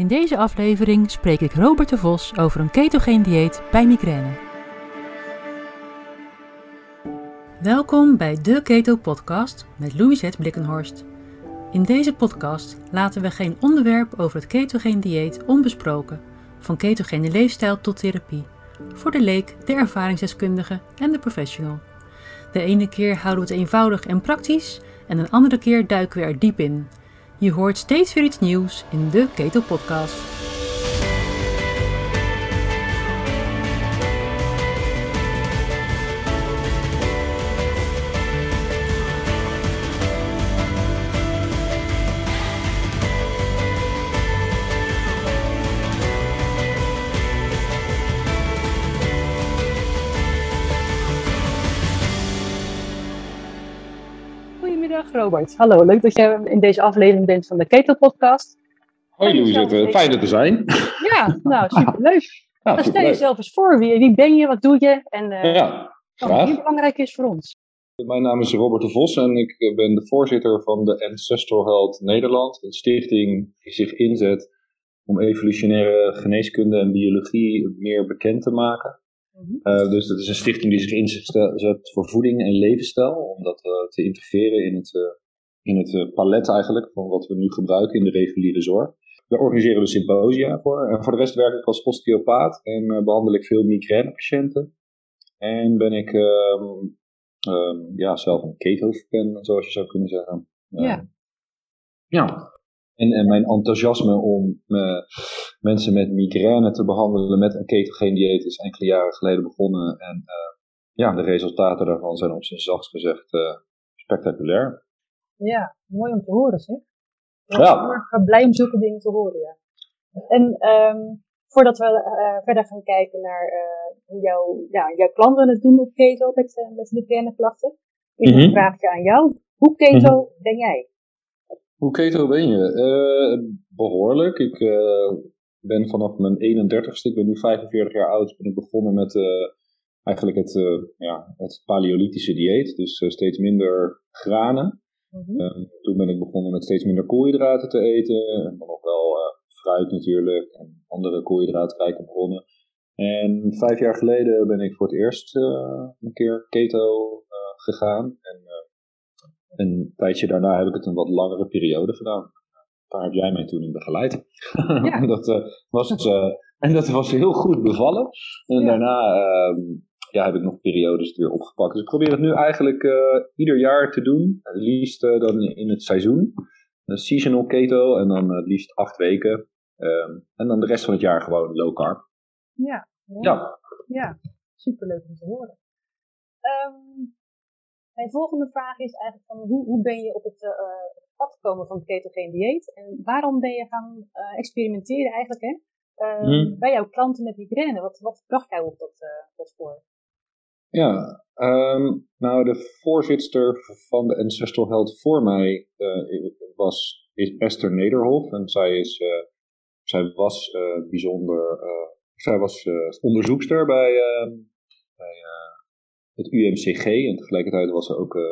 In deze aflevering spreek ik Robert de Vos over een ketogeen dieet bij migraine. Welkom bij de Keto Podcast met Louisette Blikkenhorst. In deze podcast laten we geen onderwerp over het ketogeen dieet onbesproken, van ketogene leefstijl tot therapie, voor de leek, de ervaringsdeskundige en de professional. De ene keer houden we het eenvoudig en praktisch en een andere keer duiken we er diep in. Je hoort steeds weer iets nieuws in de Keto Podcast. Robert. Hallo, leuk dat je in deze aflevering bent van de Keto Podcast. Hoi Louise, fijn er te zijn. Ja, nou superleuk. Ja, nou, stel jezelf eens voor, wie, wie ben je, wat doe je en uh, ja, wat belangrijk is voor ons. Mijn naam is Robert de Vos en ik ben de voorzitter van de Ancestral Health Nederland, een stichting die zich inzet om evolutionaire geneeskunde en biologie meer bekend te maken. Mhm. Eh, dus dat is een stichting die zich inzet voor voeding en levensstijl, om dat uh, te integreren in het, uh, in het palet eigenlijk van wat we nu gebruiken in de reguliere zorg. Daar organiseren we symposia voor. En voor de rest werk ik als osteopaat en behandel ik veel migrainepatiënten. En ben ik um, um, ja, zelf een keto-fan, zoals je zou kunnen zeggen. ja. Ja, en, en mijn enthousiasme om uh, mensen met migraine te behandelen met een ketogeen dieet is enkele jaren geleden begonnen. En uh, ja, de resultaten daarvan zijn op zijn zachtst gezegd uh, spectaculair. Ja, mooi om te horen zeg. Ik ben ja. blij om zulke dingen te horen, ja. En um, voordat we verder gaan kijken naar hoe jouw, ja, jouw klanten het doen op keto met, met migraine klachten, is een mm vraagje aan jou. Hoe keto mm ben jij? Hoe keto ben je? Uh, behoorlijk. Ik ben vanaf mijn 31ste, ik ben nu 45 jaar oud, ben ik begonnen met eigenlijk het, ja, het paleolithische dieet. Dus steeds minder granen. Mm -hmm. toen ben ik begonnen met steeds minder koolhydraten te eten. En dan nog wel fruit natuurlijk en andere koolhydraatrijke bronnen. En vijf jaar geleden ben ik voor het eerst een keer keto gegaan. En een tijdje daarna heb ik het een wat langere periode gedaan. Daar heb jij mij toen in begeleid. Ja. dat, was, en dat was heel goed bevallen. En daarna uh, ja, heb ik nog periodes weer opgepakt. Dus ik probeer het nu eigenlijk uh, ieder jaar te doen. Het liefst dan in het seizoen. Een seasonal keto en dan het liefst acht weken. Um, en dan de rest van het jaar gewoon low carb. Ja, ja. ja. superleuk om te horen. Um, mijn volgende vraag is eigenlijk van hoe, hoe ben je op het uh, pad gekomen van het ketogeen dieet? En waarom ben je gaan uh, experimenteren eigenlijk hè? Uh, hmm. bij jouw klanten met migraine? Wat, wat bracht jou op dat, dat spoor? Ja, um, nou de voorzitter van de Ancestral Health voor mij was, is Esther Nederhof. En zij, is, zij was bijzonder, zij was onderzoekster bij, ehm, bij het UMCG. En tegelijkertijd was ze ook uh,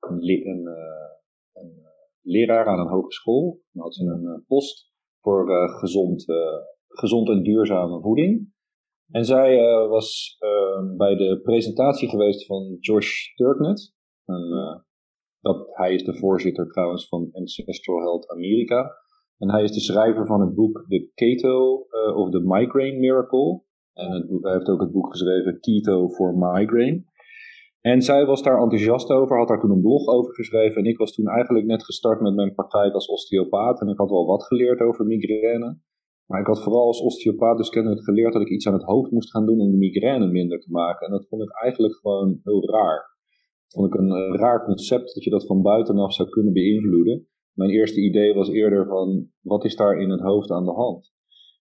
een, uh, een, leraar aan een hogeschool. Dan had ze een post voor gezond, gezond en duurzame voeding. En zij was ehm, bij de presentatie geweest van Josh Turknet. En, dat, hij is de voorzitter trouwens van Ancestral Health Amerika. En hij is de schrijver van het boek The Keto uh, of The Migraine Miracle. En het hij heeft ook het boek geschreven Keto for Migraine. En zij was daar enthousiast over, had daar toen een blog over geschreven. En ik was toen eigenlijk net gestart met mijn praktijk als osteopaat. En ik had wel wat geleerd over migraine. Maar ik had vooral als osteopaat dus kennelijk geleerd dat ik iets aan het hoofd moest gaan doen om de migraine minder te maken. En dat vond ik eigenlijk gewoon heel raar. Dat vond ik een raar concept dat je dat van buitenaf zou kunnen beïnvloeden. Mijn eerste idee was eerder van, wat is daar in het hoofd aan de hand?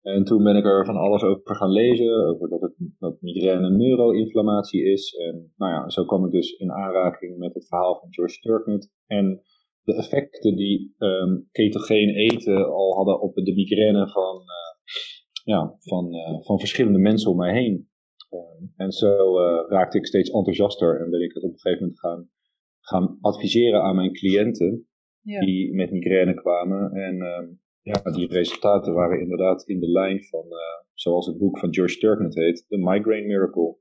En toen ben ik er van alles over gaan lezen, over dat, het, dat migraine neuroinflammatie is. En nou ja, zo kwam ik dus in aanraking met het verhaal van George Turknut. En de effecten die um, ketogeen eten al hadden op de migraine van, uh, ja, van, uh, van verschillende mensen om mij heen. Um, en zo uh, raakte ik steeds enthousiaster en ben ik het op een gegeven moment gaan, gaan adviseren aan mijn cliënten ja. die met migraine kwamen. En um, ja, die resultaten waren inderdaad in de lijn van, zoals het boek van George Turkman het heet, The Migraine Miracle.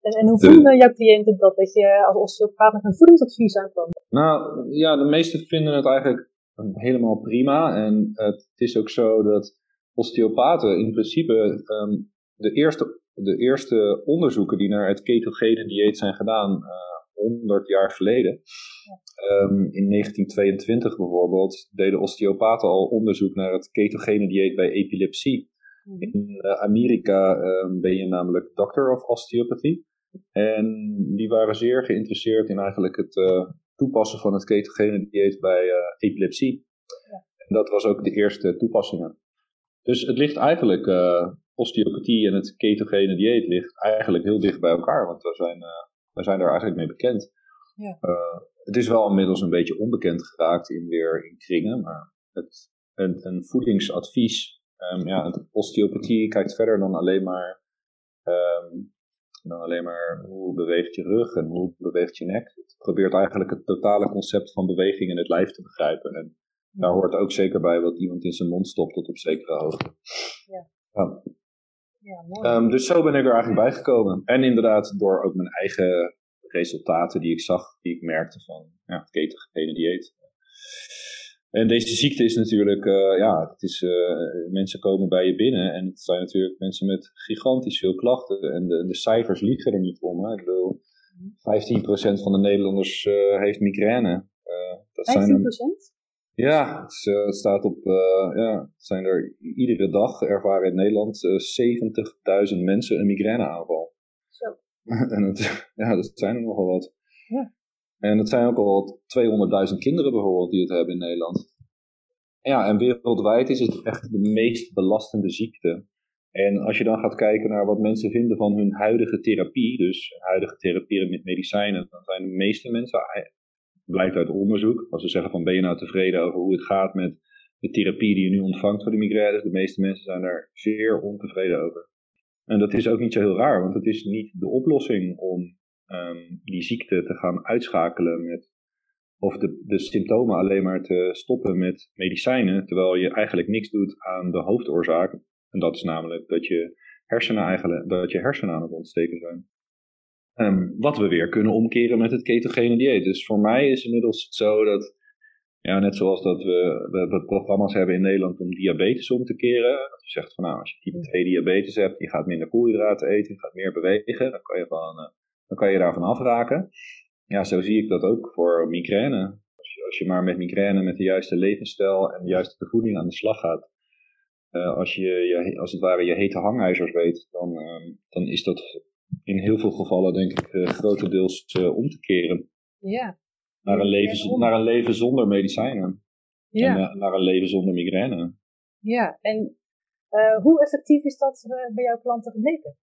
En, en hoe voelen jouw cliënten dat, dat je als osteopaat met een voedingsadvies aankwam? Nou ja, de meesten vinden het eigenlijk helemaal prima. En het is ook zo dat osteopaten in principe um, de, eerste, de eerste onderzoeken die naar het ketogene dieet zijn gedaan, uh, eh, 100 jaar geleden, um, in 1922 bijvoorbeeld, deden osteopaten al onderzoek naar het ketogene dieet bij epilepsie. Mhm. In uh, Amerika um, ben je namelijk doctor of osteopathy. En die waren zeer geïnteresseerd in eigenlijk het uh, toepassen van het ketogene dieet bij epilepsie. Ja. En dat was ook de eerste toepassingen. Dus het ligt eigenlijk, uh, osteopathie en het ketogene dieet ligt eigenlijk heel dicht bij elkaar, want we zijn, uh, we zijn daar eigenlijk mee bekend. Ja. Uh, het is wel inmiddels een beetje onbekend geraakt in weer in kringen, maar het, een, een voedingsadvies, um, ja, osteopathie kijkt verder dan alleen maar, um, dan alleen maar hoe beweegt je rug en hoe beweegt je nek. Het probeert eigenlijk het totale concept van beweging in het lijf te begrijpen. En daar hoort ook zeker bij wat iemand in zijn mond stopt tot op zekere hoogte. Ja. ja. ja mooi. Um, dus zo ben ik er eigenlijk bij gekomen. En inderdaad door ook mijn eigen resultaten die ik zag, die ik merkte van ja, ketogene dieet. En deze ziekte is natuurlijk, uh, ja, het is, uh, mensen komen bij je binnen en het zijn natuurlijk mensen met gigantisch veel klachten. En de, de cijfers liegen er niet om. Hè. Ik bedoel, 15% van de Nederlanders uh, heeft migraine. dat 15%? Zijn ja, het, het staat op, ja, het zijn er iedere dag ervaren in Nederland uh, eh, 70.000 mensen een migraineaanval. Zo. en het, ja, dat zijn er nogal wat. Ja. En het zijn ook al 200.000 kinderen bijvoorbeeld die het hebben in Nederland. Ja, en wereldwijd is het echt de meest belastende ziekte. En als je dan gaat kijken naar wat mensen vinden van hun huidige therapie, dus huidige therapie met medicijnen, dan zijn de meeste mensen blijkt uit onderzoek. Als ze zeggen van ben je nou tevreden over hoe het gaat met de therapie die je nu ontvangt voor de migraines, de meeste mensen zijn daar zeer ontevreden over. En dat is ook niet zo heel raar, want het is niet de oplossing om um, die ziekte te gaan uitschakelen met, of de, de symptomen alleen maar te stoppen met medicijnen, terwijl je eigenlijk niks doet aan de hoofdoorzaak. En dat is namelijk dat je hersenen eigenlijk, dat je hersenen aan het ontsteken zijn. Um, wat we weer kunnen omkeren met het ketogene dieet. Dus voor mij is inmiddels het zo dat, ja, net zoals dat we, we, programma's hebben in Nederland om diabetes om te keren. Dat je zegt van nou, als je type 2 diabetes hebt, je gaat minder koolhydraten eten, je gaat meer bewegen, dan kan je, van, uh, dan kan je daarvan afraken. Ja, zo zie ik dat ook voor migraine. Als je, als je maar met migraine met de juiste levensstijl en de juiste voeding aan de slag gaat. Uh, als je, je als het ware je hete hangijzers weet, dan, uh, dan is dat in heel veel gevallen denk ik uh, grotendeels uh, om te keren. Ja. Naar een leven, naar een leven zonder medicijnen. Ja. En naar een leven zonder migraine. Ja, en hoe effectief is dat bij jouw klanten gebleken?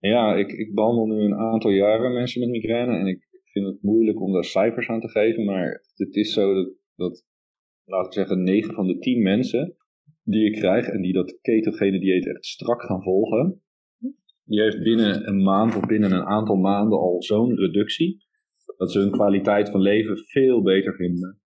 Ja, ik, ik behandel nu een aantal jaren mensen met migraine en ik vind het moeilijk om daar cijfers aan te geven, maar het is zo dat, dat laten we zeggen, 9 van de 10 mensen die ik krijg en die dat ketogene dieet echt strak gaan volgen, die heeft binnen een maand of binnen een aantal maanden al zo'n reductie, dat ze hun kwaliteit van leven veel beter vinden.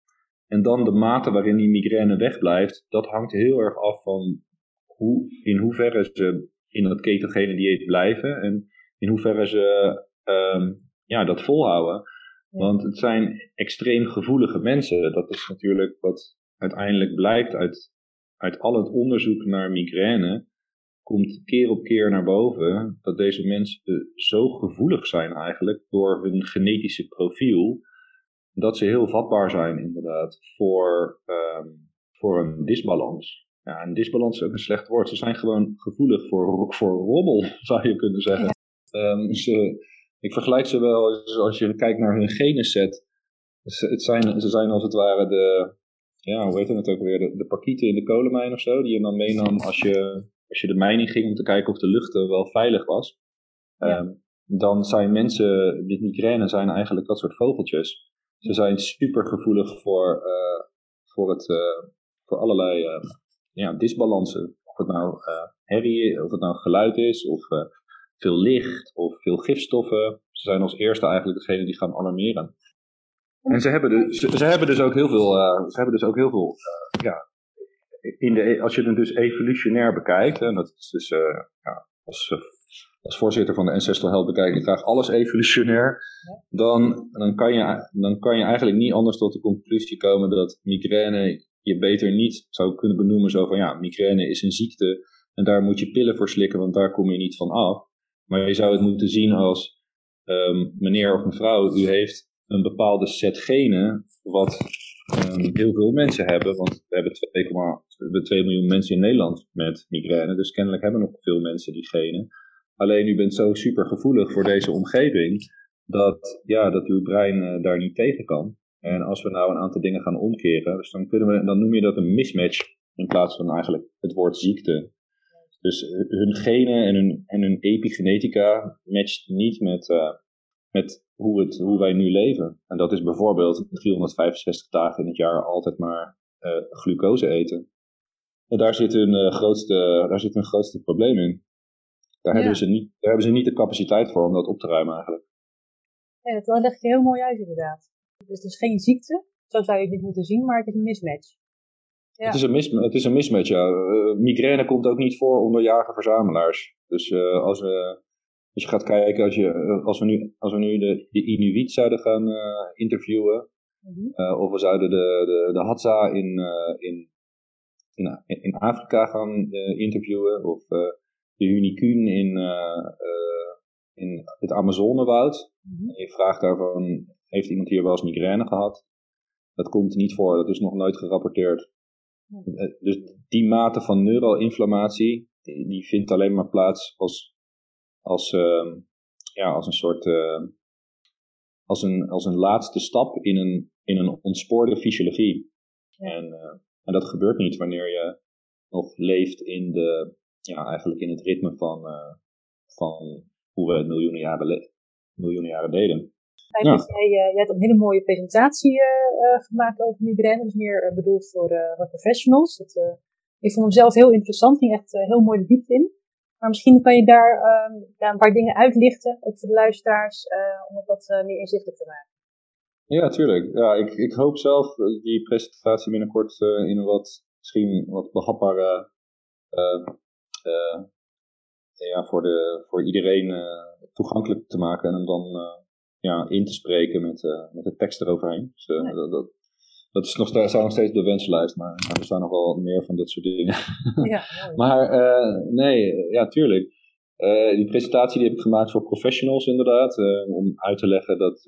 En dan de mate waarin die migraine wegblijft, dat hangt heel erg af van hoe, in hoeverre ze in dat ketogene dieet blijven en in hoeverre ze um, ja, dat volhouden. Want het zijn extreem gevoelige mensen. Dat is natuurlijk wat uiteindelijk blijkt uit, uit al het onderzoek naar migraine komt keer op keer naar boven dat deze mensen zo gevoelig zijn eigenlijk door hun genetische profiel, dat ze heel vatbaar zijn inderdaad voor, um, voor een disbalans. Ja, een disbalans is ook een slecht woord. Ze zijn gewoon gevoelig voor, voor rommel, zou je kunnen zeggen. Um, ze, ik vergelijk ze wel, als je kijkt naar hun genenset, het zijn, ze zijn als het ware de, ja, hoe heet het ook weer, de, de parkieten in de kolenmijn of zo, die je dan meenam als je als je de mijn ging om te kijken of de lucht wel veilig was, ehm, dan zijn mensen met migraine zijn eigenlijk dat soort vogeltjes. Ze zijn super gevoelig voor, uh, voor, het, uh, voor allerlei uh, ja, disbalansen. Of het nou herrie, of het nou geluid is, of veel licht, of veel gifstoffen. Ze zijn als eerste eigenlijk degene die gaan alarmeren. En ze hebben dus, ze, ze hebben dus ook heel veel, ze hebben dus ook heel veel ja, in de, als je het dus evolutionair bekijkt, en dat is dus ja, als, als voorzitter van de Ancestral Health bekijk ik graag alles evolutionair, dan, dan, kan je, dan kan je eigenlijk niet anders tot de conclusie komen dat migraine je beter niet zou kunnen benoemen zo van ja, migraine is een ziekte en daar moet je pillen voor slikken, want daar kom je niet van af. Maar je zou het moeten zien als um, meneer of mevrouw, u heeft een bepaalde set genen wat um, heel veel mensen hebben. Want we hebben 2, we hebben 2 miljoen mensen in Nederland met migraine, dus kennelijk hebben nog veel mensen die genen. Alleen u bent zo super gevoelig voor deze omgeving dat, ja, dat uw brein uh, daar niet tegen kan. En als we nou een aantal dingen gaan omkeren, dus dan, kunnen we, dan noem je dat een mismatch in plaats van eigenlijk het woord ziekte. Dus hun genen en hun, en hun epigenetica matcht niet met, uh, met hoe, het, hoe wij nu leven. En dat is bijvoorbeeld 365 dagen in het jaar altijd maar uh, glucose eten. En daar zit hun, uh, grootste, daar zit hun grootste probleem in. Daar, hebben ze niet, daar hebben ze niet de capaciteit voor om dat op te ruimen eigenlijk. Ja, dat leg je heel mooi uit inderdaad. Dus het is geen ziekte, zo zou je het niet moeten zien, maar het is een mismatch. Ja. Het, is een mis, het is een mismatch, ja. Uh, migraine komt ook niet voor onder jager-verzamelaars. Dus uh, als, we, als je gaat kijken, als, je, uh, als we nu, als we nu de, de Inuit zouden gaan interviewen, mm -hmm. of we zouden de, de, de Hadza in, in, in, in Afrika gaan interviewen, of de Unicuun in, in het Amazonewoud, mm -hmm. en je vraagt daarvan, heeft iemand hier wel eens migraine gehad? Dat komt niet voor, dat is nog nooit gerapporteerd. Eh, dus die mate van neuroinflammatie, die, die vindt alleen maar plaats als, als, uh, ja, als een soort, uh, als, een, als een laatste stap in een, in een ontspoorde fysiologie. En, uh, en dat gebeurt niet wanneer je nog leeft in, de, ja, eigenlijk in het ritme van, van hoe we het miljoenen jaren, miljoenen jaren deden. Ja. Dus jij, jij hebt een hele mooie presentatie uh, gemaakt over migraine. Dus meer bedoeld voor, voor professionals. Dat, ik vond hem zelf heel interessant. Ging echt heel mooi de diepte in. Maar misschien kan je daar ehm, een paar dingen uitlichten, ook voor de luisteraars, om het wat meer inzichtelijk te maken. Ja, tuurlijk. Ja, ik, ik hoop zelf die presentatie binnenkort in een wat, misschien wat behapbare, ja, voor, de, voor iedereen toegankelijk te maken en hem dan ja, in te spreken met, uh, met de tekst eroverheen. Dus, uh, dat, dat, dat, is nog, staat nog steeds op de wenslijst, maar er staan nog wel meer van dit soort dingen. Ja, maar uh, nee, ja, tuurlijk. die presentatie die heb ik gemaakt voor professionals inderdaad, om uit te leggen dat,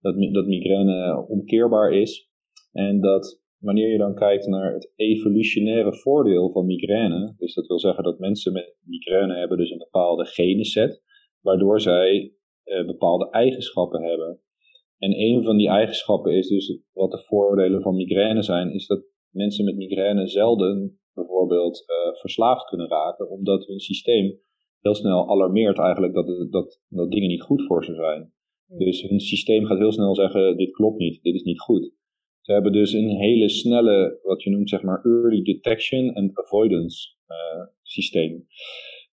dat, dat migraine omkeerbaar is. En dat wanneer je dan kijkt naar het evolutionaire voordeel van migraine, dus dat wil zeggen dat mensen met migraine hebben dus een bepaalde genenset, waardoor zij uh, bepaalde eigenschappen hebben. En een van die eigenschappen is dus, wat de voordelen van migraine zijn, is dat mensen met migraine zelden bijvoorbeeld uh, verslaafd kunnen raken, omdat hun systeem heel snel alarmeert eigenlijk dat, dat, dat dingen niet goed voor ze zijn. Dus hun systeem gaat heel snel zeggen, dit klopt niet, dit is niet goed. Ze hebben dus een hele snelle, wat je noemt zeg maar early detection and avoidance uh, systeem.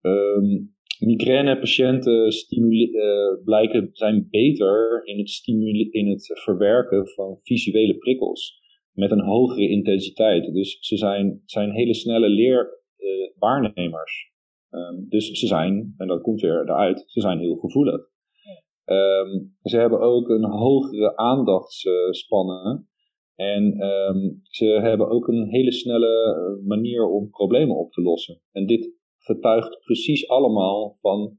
Um, Migrainepatiënten uh, blijken zijn beter in het, in het verwerken van visuele prikkels met een hogere intensiteit. Dus ze zijn, zijn hele snelle leerwaarnemers. Uh, um, dus ze zijn, en dat komt weer eruit, ze zijn heel gevoelig. Um, ze hebben ook een hogere aandachtsspannen. En um, ze hebben ook een hele snelle manier om problemen op te lossen. En dit getuigt precies allemaal van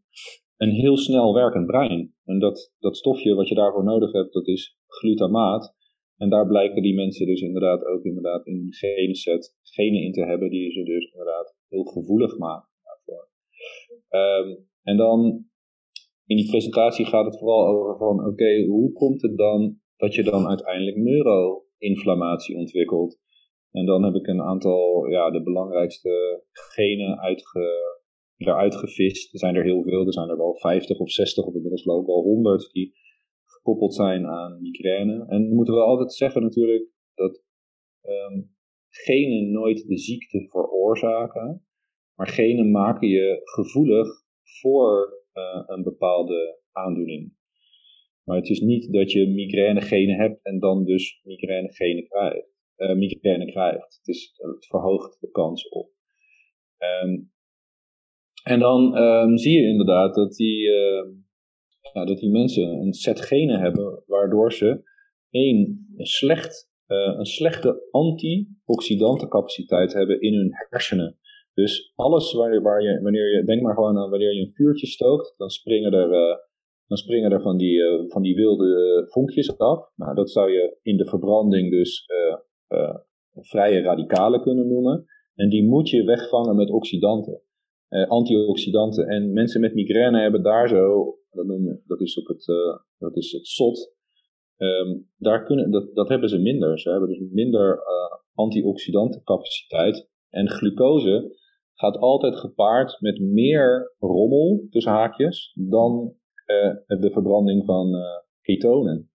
een heel snel werkend brein. En dat, dat stofje wat je daarvoor nodig hebt, dat is glutamaat. En daar blijken die mensen dus inderdaad ook inderdaad in hun genenset genen in te hebben die ze dus inderdaad heel gevoelig maken daarvoor. Um, en dan in die presentatie gaat het vooral over van oké, hoe komt het dan dat je dan uiteindelijk neuroinflammatie ontwikkelt? En dan heb ik een aantal, ja, de belangrijkste genen uitge, eruit gevist. Er zijn er heel veel, er zijn er wel 50 of 60 of inmiddels ik wel 100 die gekoppeld zijn aan migraine. En dan moeten we altijd zeggen natuurlijk dat um, genen nooit de ziekte veroorzaken, maar genen maken je gevoelig voor uh, een bepaalde aandoening. Maar het is niet dat je migrainegenen hebt en dan dus migrainegenen krijgt. Uh, migraine krijgt. Het, is, het verhoogt de kans op. Ehm, en dan um, zie je inderdaad dat die, ja, dat die mensen een set genen hebben waardoor ze één, een, slecht, uh, een slechte antioxidantencapaciteit hebben in hun hersenen. Dus alles waar waar je, wanneer je, denk maar gewoon aan wanneer je een vuurtje stookt, dan springen er, dan springen er van die, van die wilde vonkjes af. Nou, dat zou je in de verbranding dus vrije radicalen kunnen noemen. En die moet je wegvangen met oxidanten, antioxidanten. En mensen met migraine hebben daar zo, dat, noemen, dat is op het, dat is het SOT, Um, daar kunnen, dat, dat hebben ze minder. Ze hebben dus minder antioxidantencapaciteit. En glucose gaat altijd gepaard met meer rommel, tussen haakjes, dan de verbranding van ketonen.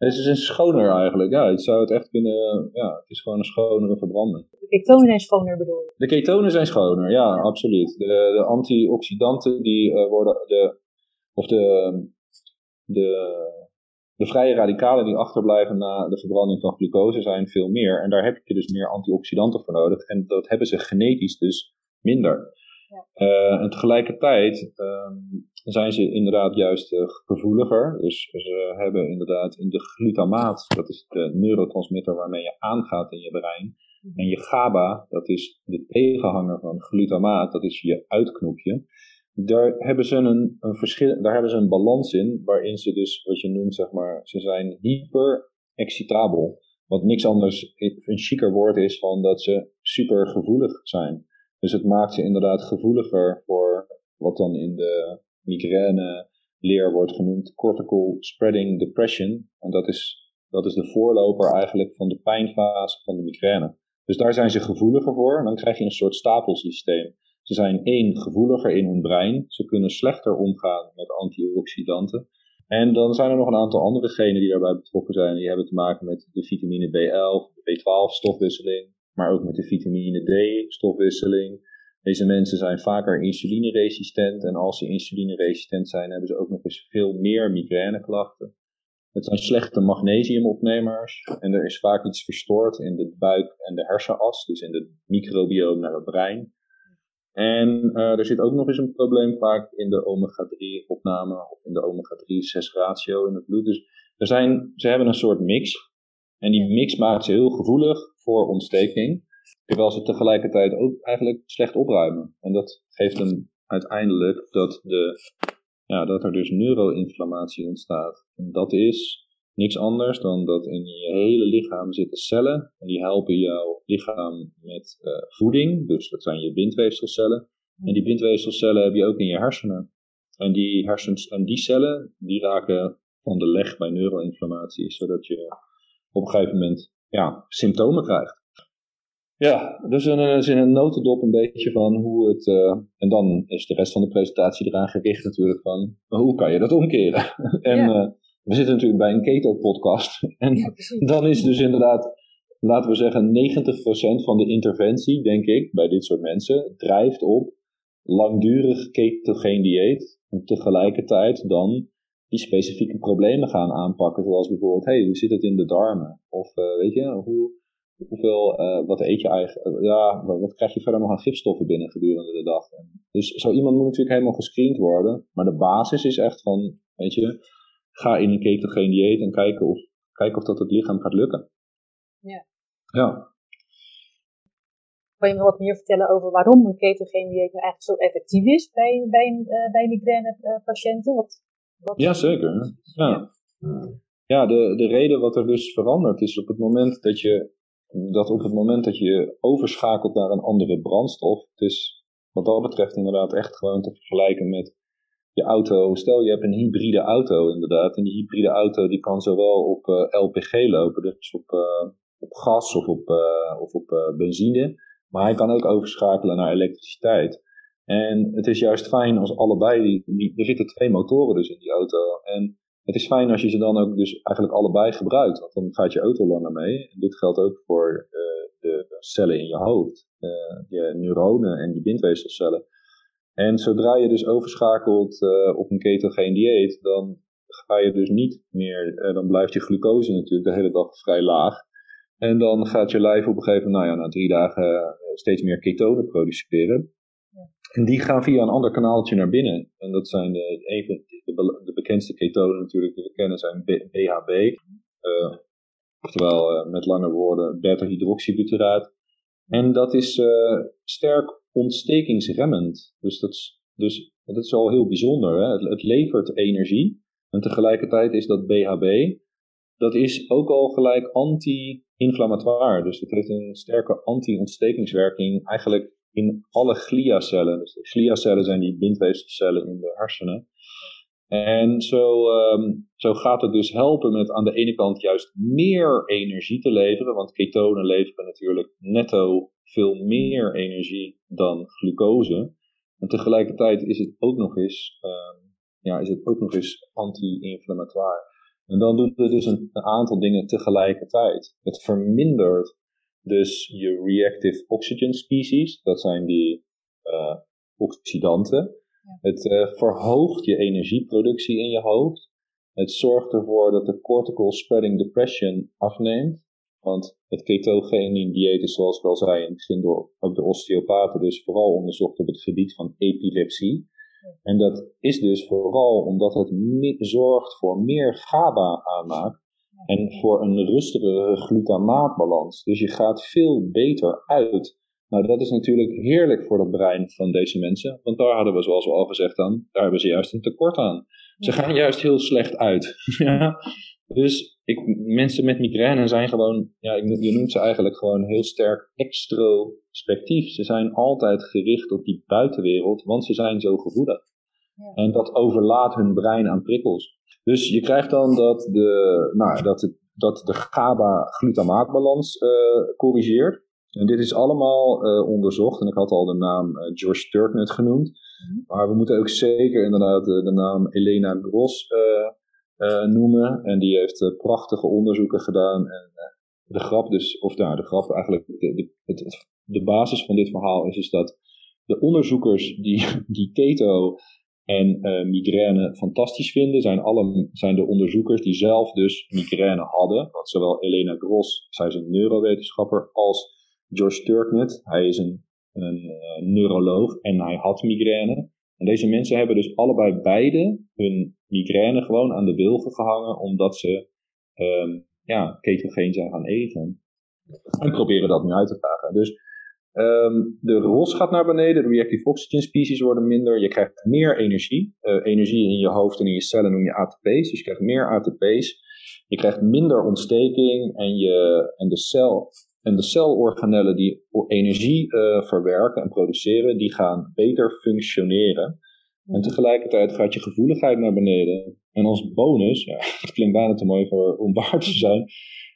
Dus het is een schoner eigenlijk. Ja, het zou het echt kunnen. Ja, het is gewoon een schonere verbranding. De ketonen zijn schoner bedoel je? De ketonen zijn schoner, ja, absoluut. De, de antioxidanten die uh, worden. De, of de, de de vrije radicalen die achterblijven na de verbranding van glucose zijn veel meer. En daar heb je dus meer antioxidanten voor nodig. En dat hebben ze genetisch dus minder. Ja. Uh, en tegelijkertijd um, zijn ze inderdaad juist uh, gevoeliger. Dus ze hebben inderdaad in de glutamaat, dat is de neurotransmitter waarmee je aangaat in je brein. Mhm. En je GABA, dat is de tegenhanger van glutamaat, dat is je uitknopje daar hebben ze een, een verschil, daar hebben ze een balans in, waarin ze dus, wat je noemt, zeg maar, ze zijn hyper excitabel. Wat niks anders, een chiquer woord is van dat ze super gevoelig zijn. Dus het maakt ze inderdaad gevoeliger voor wat dan in de migraine leer wordt genoemd cortical spreading depression. En dat is, dat is de voorloper eigenlijk van de pijnfase van de migraine. Dus daar zijn ze gevoeliger voor en dan krijg je een soort stapelsysteem. Ze zijn één gevoeliger in hun brein. Ze kunnen slechter omgaan met antioxidanten. En dan zijn er nog een aantal andere genen die daarbij betrokken zijn. Die hebben te maken met de vitamine B11, de B12 stofwisseling, maar ook met de vitamine D stofwisseling. Deze mensen zijn vaker insulineresistent en als ze insulineresistent zijn, hebben ze ook nog eens veel meer migraineklachten. Het zijn slechte magnesiumopnemers en er is vaak iets verstoord in de buik en de hersenas, dus in het microbiome naar het brein. En uh, er zit ook nog eens een probleem vaak in de omega-3 opname of in de omega-3-6 ratio in het bloed. Dus er zijn, ze hebben een soort mix. En die mix maakt ze heel gevoelig voor ontsteking. Terwijl ze tegelijkertijd ook eigenlijk slecht opruimen. En dat geeft hem uiteindelijk dat, de, ja, dat er dus neuroinflammatie ontstaat. En dat is niks anders dan dat in je hele lichaam zitten cellen. En die helpen jouw lichaam met uh, voeding. Dus dat zijn je bindweefselcellen. En die bindweefselcellen heb je ook in je hersenen. En die, hersens, en die cellen die raken van de leg bij neuroinflammatie. Zodat je op een gegeven moment ja, symptomen krijgt. Ja, dus een, is in een notendop een beetje van hoe het. Uh, en dan is de rest van de presentatie eraan gericht natuurlijk van hoe kan je dat omkeren. en ja. uh, we zitten natuurlijk bij een keto-podcast. En dan is dus inderdaad, laten we zeggen, 90% van de interventie, denk ik, bij dit soort mensen, drijft op langdurig ketogeen dieet. En tegelijkertijd dan die specifieke problemen gaan aanpakken. Zoals bijvoorbeeld, hey, hoe zit het in de darmen? Of uh, weet je, hoe, hoeveel, uh, wat eet je eigenlijk? ja, wat, krijg je verder nog aan gifstoffen binnen gedurende de dag? Dus zo iemand moet natuurlijk helemaal gescreend worden. Maar de basis is echt van, weet je, ga in een ketogeen dieet en kijken of, kijken of dat het lichaam gaat lukken. Ja. Ja. Kan je me wat meer vertellen over waarom een ketogeen dieet nou eigenlijk zo effectief is bij, bij, uh, bij migraine-patiënten? Wat, wat... Ja, zeker. Ja, ja de, de reden wat er dus verandert is op het moment dat je, dat op het moment dat je overschakelt naar een andere brandstof, het is wat dat betreft inderdaad echt gewoon te vergelijken met je auto, stel je hebt een hybride auto inderdaad, en die hybride auto die kan zowel op uh, LPG lopen, dus op, uh, op gas of op, uh, of op benzine, maar hij kan ook overschakelen naar elektriciteit. En het is juist fijn als allebei, die, die, er zitten twee motoren dus in die auto, en het is fijn als je ze dan ook dus eigenlijk allebei gebruikt, want dan gaat je auto langer mee. En dit geldt ook voor de cellen in je hoofd, je neuronen en die bindweefselcellen. En zodra je dus overschakelt uh, op een ketogeen dieet, dan ga je dus niet meer, dan blijft je glucose natuurlijk de hele dag vrij laag. En dan gaat je lijf op een gegeven moment, nou ja, na drie dagen steeds meer ketonen produceren. En die gaan via een ander kanaaltje naar binnen. En dat zijn de, even, de, de bekendste ketonen natuurlijk die we kennen zijn BHB. Uh, oftewel met lange woorden beta-hydroxybutiraat. En dat is uh, sterk ontstekingsremmend. Dus dat is, dus, dat is al heel bijzonder. Hè? Het, het, levert energie. En tegelijkertijd is dat BHB, dat is ook al gelijk anti-inflammatoire. Dus het heeft een sterke anti-ontstekingswerking eigenlijk in alle gliacellen. Dus de gliacellen zijn die bindweefselcellen in de hersenen. En zo, um, zo gaat het dus helpen met aan de ene kant juist meer energie te leveren, want ketonen leveren natuurlijk netto veel meer energie dan glucose. En tegelijkertijd is het ook nog eens, um, ja, is het ook nog eens anti-inflammatoire. En dan doen we dus een, aantal dingen tegelijkertijd. Het vermindert dus je reactive oxygen species, dat zijn die uh, oxidanten. Het uh, verhoogt je energieproductie in je hoofd. Het zorgt ervoor dat de cortical spreading depression afneemt. Want het ketogene dieet is, zoals ik al zei in het begin, door ook de osteopaten dus vooral onderzocht op het gebied van epilepsie. En dat is dus vooral omdat het zorgt voor meer GABA aanmaak en voor een rustigere glutamaatbalans. Dus je gaat veel beter uit. Nou, dat is natuurlijk heerlijk voor het brein van deze mensen, want daar hadden we, zoals we al gezegd aan, daar hebben ze juist een tekort aan. Ze gaan juist heel slecht uit. ja. Dus ik, mensen met migraine zijn gewoon, ja, je noemt ze eigenlijk gewoon heel sterk extrospectief. Ze zijn altijd gericht op die buitenwereld, want ze zijn zo gevoelig. Ja. En dat overlaat hun brein aan prikkels. Dus je krijgt dan dat de, nou, dat het, dat de GABA-glutamaatbalans uh, corrigeert. En dit is allemaal uh, onderzocht. En ik had al de naam uh, George Turknet genoemd. Mm-hmm. Maar we moeten ook zeker inderdaad de, de naam Elena Gross noemen. En die heeft prachtige onderzoeken gedaan. En de grap dus, of nou, de grap eigenlijk, de, de, het, de basis van dit verhaal is, is dat de onderzoekers die, die keto en uh, migraine fantastisch vinden, zijn, alle, zijn de onderzoekers die zelf dus migraine hadden. Want zowel Elena Gross, zij is een neurowetenschapper, als George Turknet, hij is een, een uh, neuroloog en hij had migraine. En deze mensen hebben dus allebei beide hun migraine gewoon aan de wilgen gehangen, omdat ze um, ja, ketogeen zijn gaan eten. En proberen dat nu uit te vragen. Dus Um, de ROS gaat naar beneden, de reactive oxygen species worden minder. Je krijgt meer energie. Uh, energie in je hoofd en in je cellen noem je ATP's. Dus je krijgt meer ATP's. Je krijgt minder ontsteking en, je, en, de, cel, en de celorganellen die energie uh, verwerken en produceren, die gaan beter functioneren. En tegelijkertijd gaat je gevoeligheid naar beneden. En als bonus, ja, het klinkt bijna te mooi voor om waar te zijn,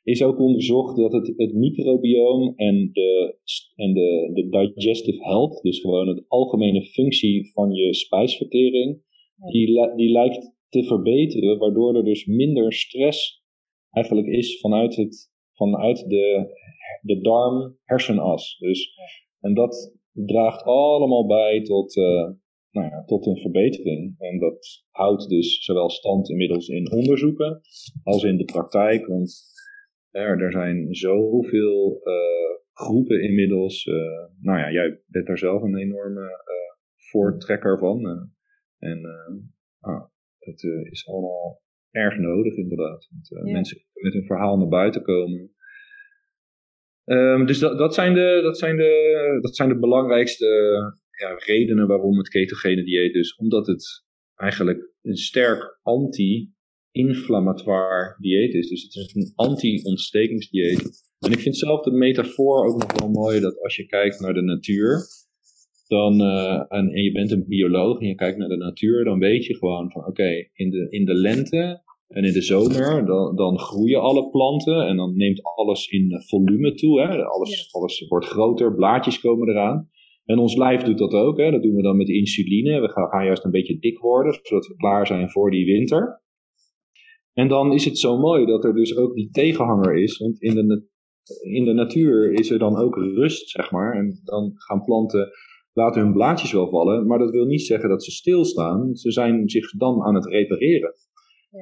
is ook onderzocht dat het, het microbioom en, de, en de, de digestive health, dus gewoon het algemene functie van je spijsvertering, die, die lijkt te verbeteren, waardoor er dus minder stress eigenlijk is vanuit, het, vanuit de, de darm-hersenas. Dus, en dat draagt allemaal bij tot, uh, nou ja, tot een verbetering. En dat houdt dus zowel stand inmiddels in onderzoeken als in de praktijk. Want er, er zijn zoveel uh, groepen inmiddels. Uh, nou ja, jij bent daar zelf een enorme uh, voortrekker van. en ah, het is allemaal erg nodig inderdaad. Want, Mensen met een verhaal naar buiten komen. Um, dus dat, dat, zijn de, dat, zijn de, dat zijn de belangrijkste ja, redenen waarom het ketogene dieet dus. Omdat het eigenlijk een sterk anti inflammatoire dieet is. Dus het is een anti-ontstekingsdieet. En ik vind zelf de metafoor ook nog wel mooi dat als je kijkt naar de natuur, dan, uh, en, en, je bent een bioloog en je kijkt naar de natuur, dan weet je gewoon van oké, in, de, in de lente en in de zomer, dan, dan groeien alle planten en dan neemt alles in volume toe. Hè? Alles, alles wordt groter, blaadjes komen eraan. En ons lijf doet dat ook. Hè? Dat doen we dan met insuline. We gaan, gaan juist een beetje dik worden, zodat we klaar zijn voor die winter. En dan is het zo mooi dat er dus ook die tegenhanger is. Want in de, in de natuur is er dan ook rust, zeg maar. En dan gaan planten laten hun blaadjes wel vallen. Maar dat wil niet zeggen dat ze stilstaan. Ze zijn zich dan aan het repareren.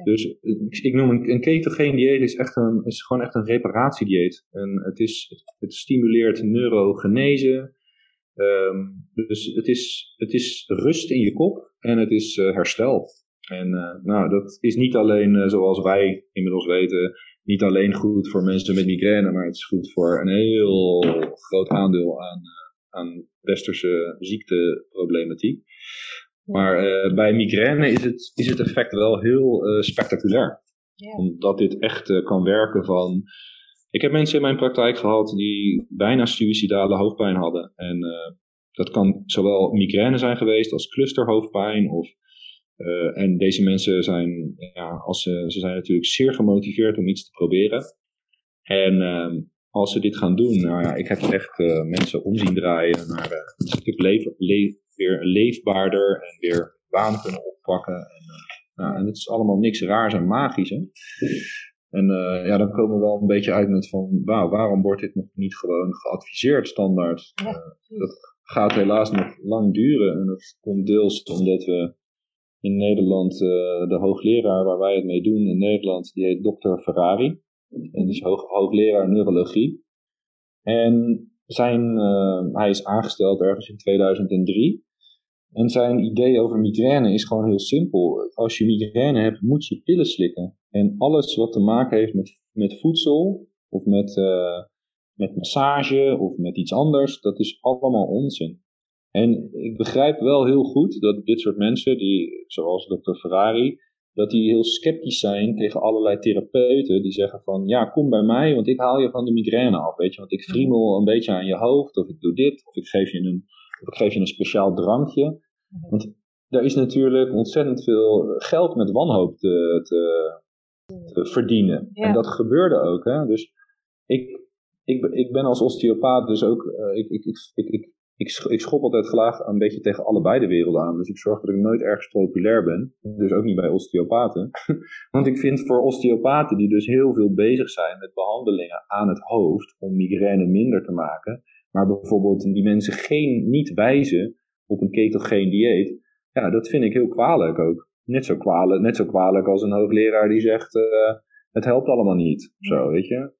Dus ik, ik noem een, een ketogeen dieet is, echt een, is gewoon echt een reparatiedieet. En het, is, het stimuleert neurogenese. Ehm, dus het is, het is rust in je kop en het is uh, herstel. En uh, nou, dat is niet alleen, uh, zoals wij inmiddels weten, niet alleen goed voor mensen met migraine, maar het is goed voor een heel groot aandeel aan, aan westerse ziekteproblematiek. Maar uh, bij migraine is het, is het effect wel heel spectaculair. Yeah. Omdat dit echt kan werken van... Ik heb mensen in mijn praktijk gehad die bijna suïcidale hoofdpijn hadden. En dat kan zowel migraine zijn geweest als clusterhoofdpijn. Of, en deze mensen zijn, ja, als ze, ze zijn natuurlijk zeer gemotiveerd om iets te proberen. En ehm, als ze dit gaan doen, nou ja, ik heb echt mensen omzien draaien naar een stuk leven, le weer leefbaarder en weer baan kunnen oppakken. En, uh, nou, en het is allemaal niks raars en magisch. Hè? En uh, ja, dan komen we wel een beetje uit met van, wauw, waarom wordt dit nog niet gewoon geadviseerd standaard? Uh, dat gaat helaas nog lang duren en dat komt deels omdat we in Nederland, de hoogleraar waar wij het mee doen in Nederland, die heet Dr. Ferrari. En is hoog, hoogleraar neurologie. En zijn, uh, hij is aangesteld ergens in 2003. En zijn idee over migraine is gewoon heel simpel. Als je migraine hebt, moet je pillen slikken. En alles wat te maken heeft met, met voedsel, of met, uh, met massage, of met iets anders, dat is allemaal onzin. En ik begrijp wel heel goed dat dit soort mensen, die, zoals dokter Ferrari, dat die heel sceptisch zijn tegen allerlei therapeuten die zeggen van ja, kom bij mij, want ik haal je van de migraine af, weet je, want ik friemel een beetje aan je hoofd, of ik doe dit, of ik geef je een, of ik geef je een speciaal drankje. Mhm. Want daar is natuurlijk ontzettend veel geld met wanhoop te, te, te verdienen. En dat gebeurde ook. Hè? Dus ik, ik, ik ben als osteopaat dus ook, uh, ik, ik, ik, ik, ik, ik schop altijd graag een beetje tegen allebei de werelden aan. Dus ik zorg dat ik nooit ergens populair ben. Dus ook niet bij osteopaten. Want ik vind voor osteopaten die dus heel veel bezig zijn met behandelingen aan het hoofd om migraine minder te maken. Maar bijvoorbeeld die mensen geen, niet wijzen op een ketogeen dieet. Ja, dat vind ik heel kwalijk ook. Net zo kwalijk, net zo kwalijk als een hoogleraar die zegt, uh, het helpt allemaal niet. Zo, weet je.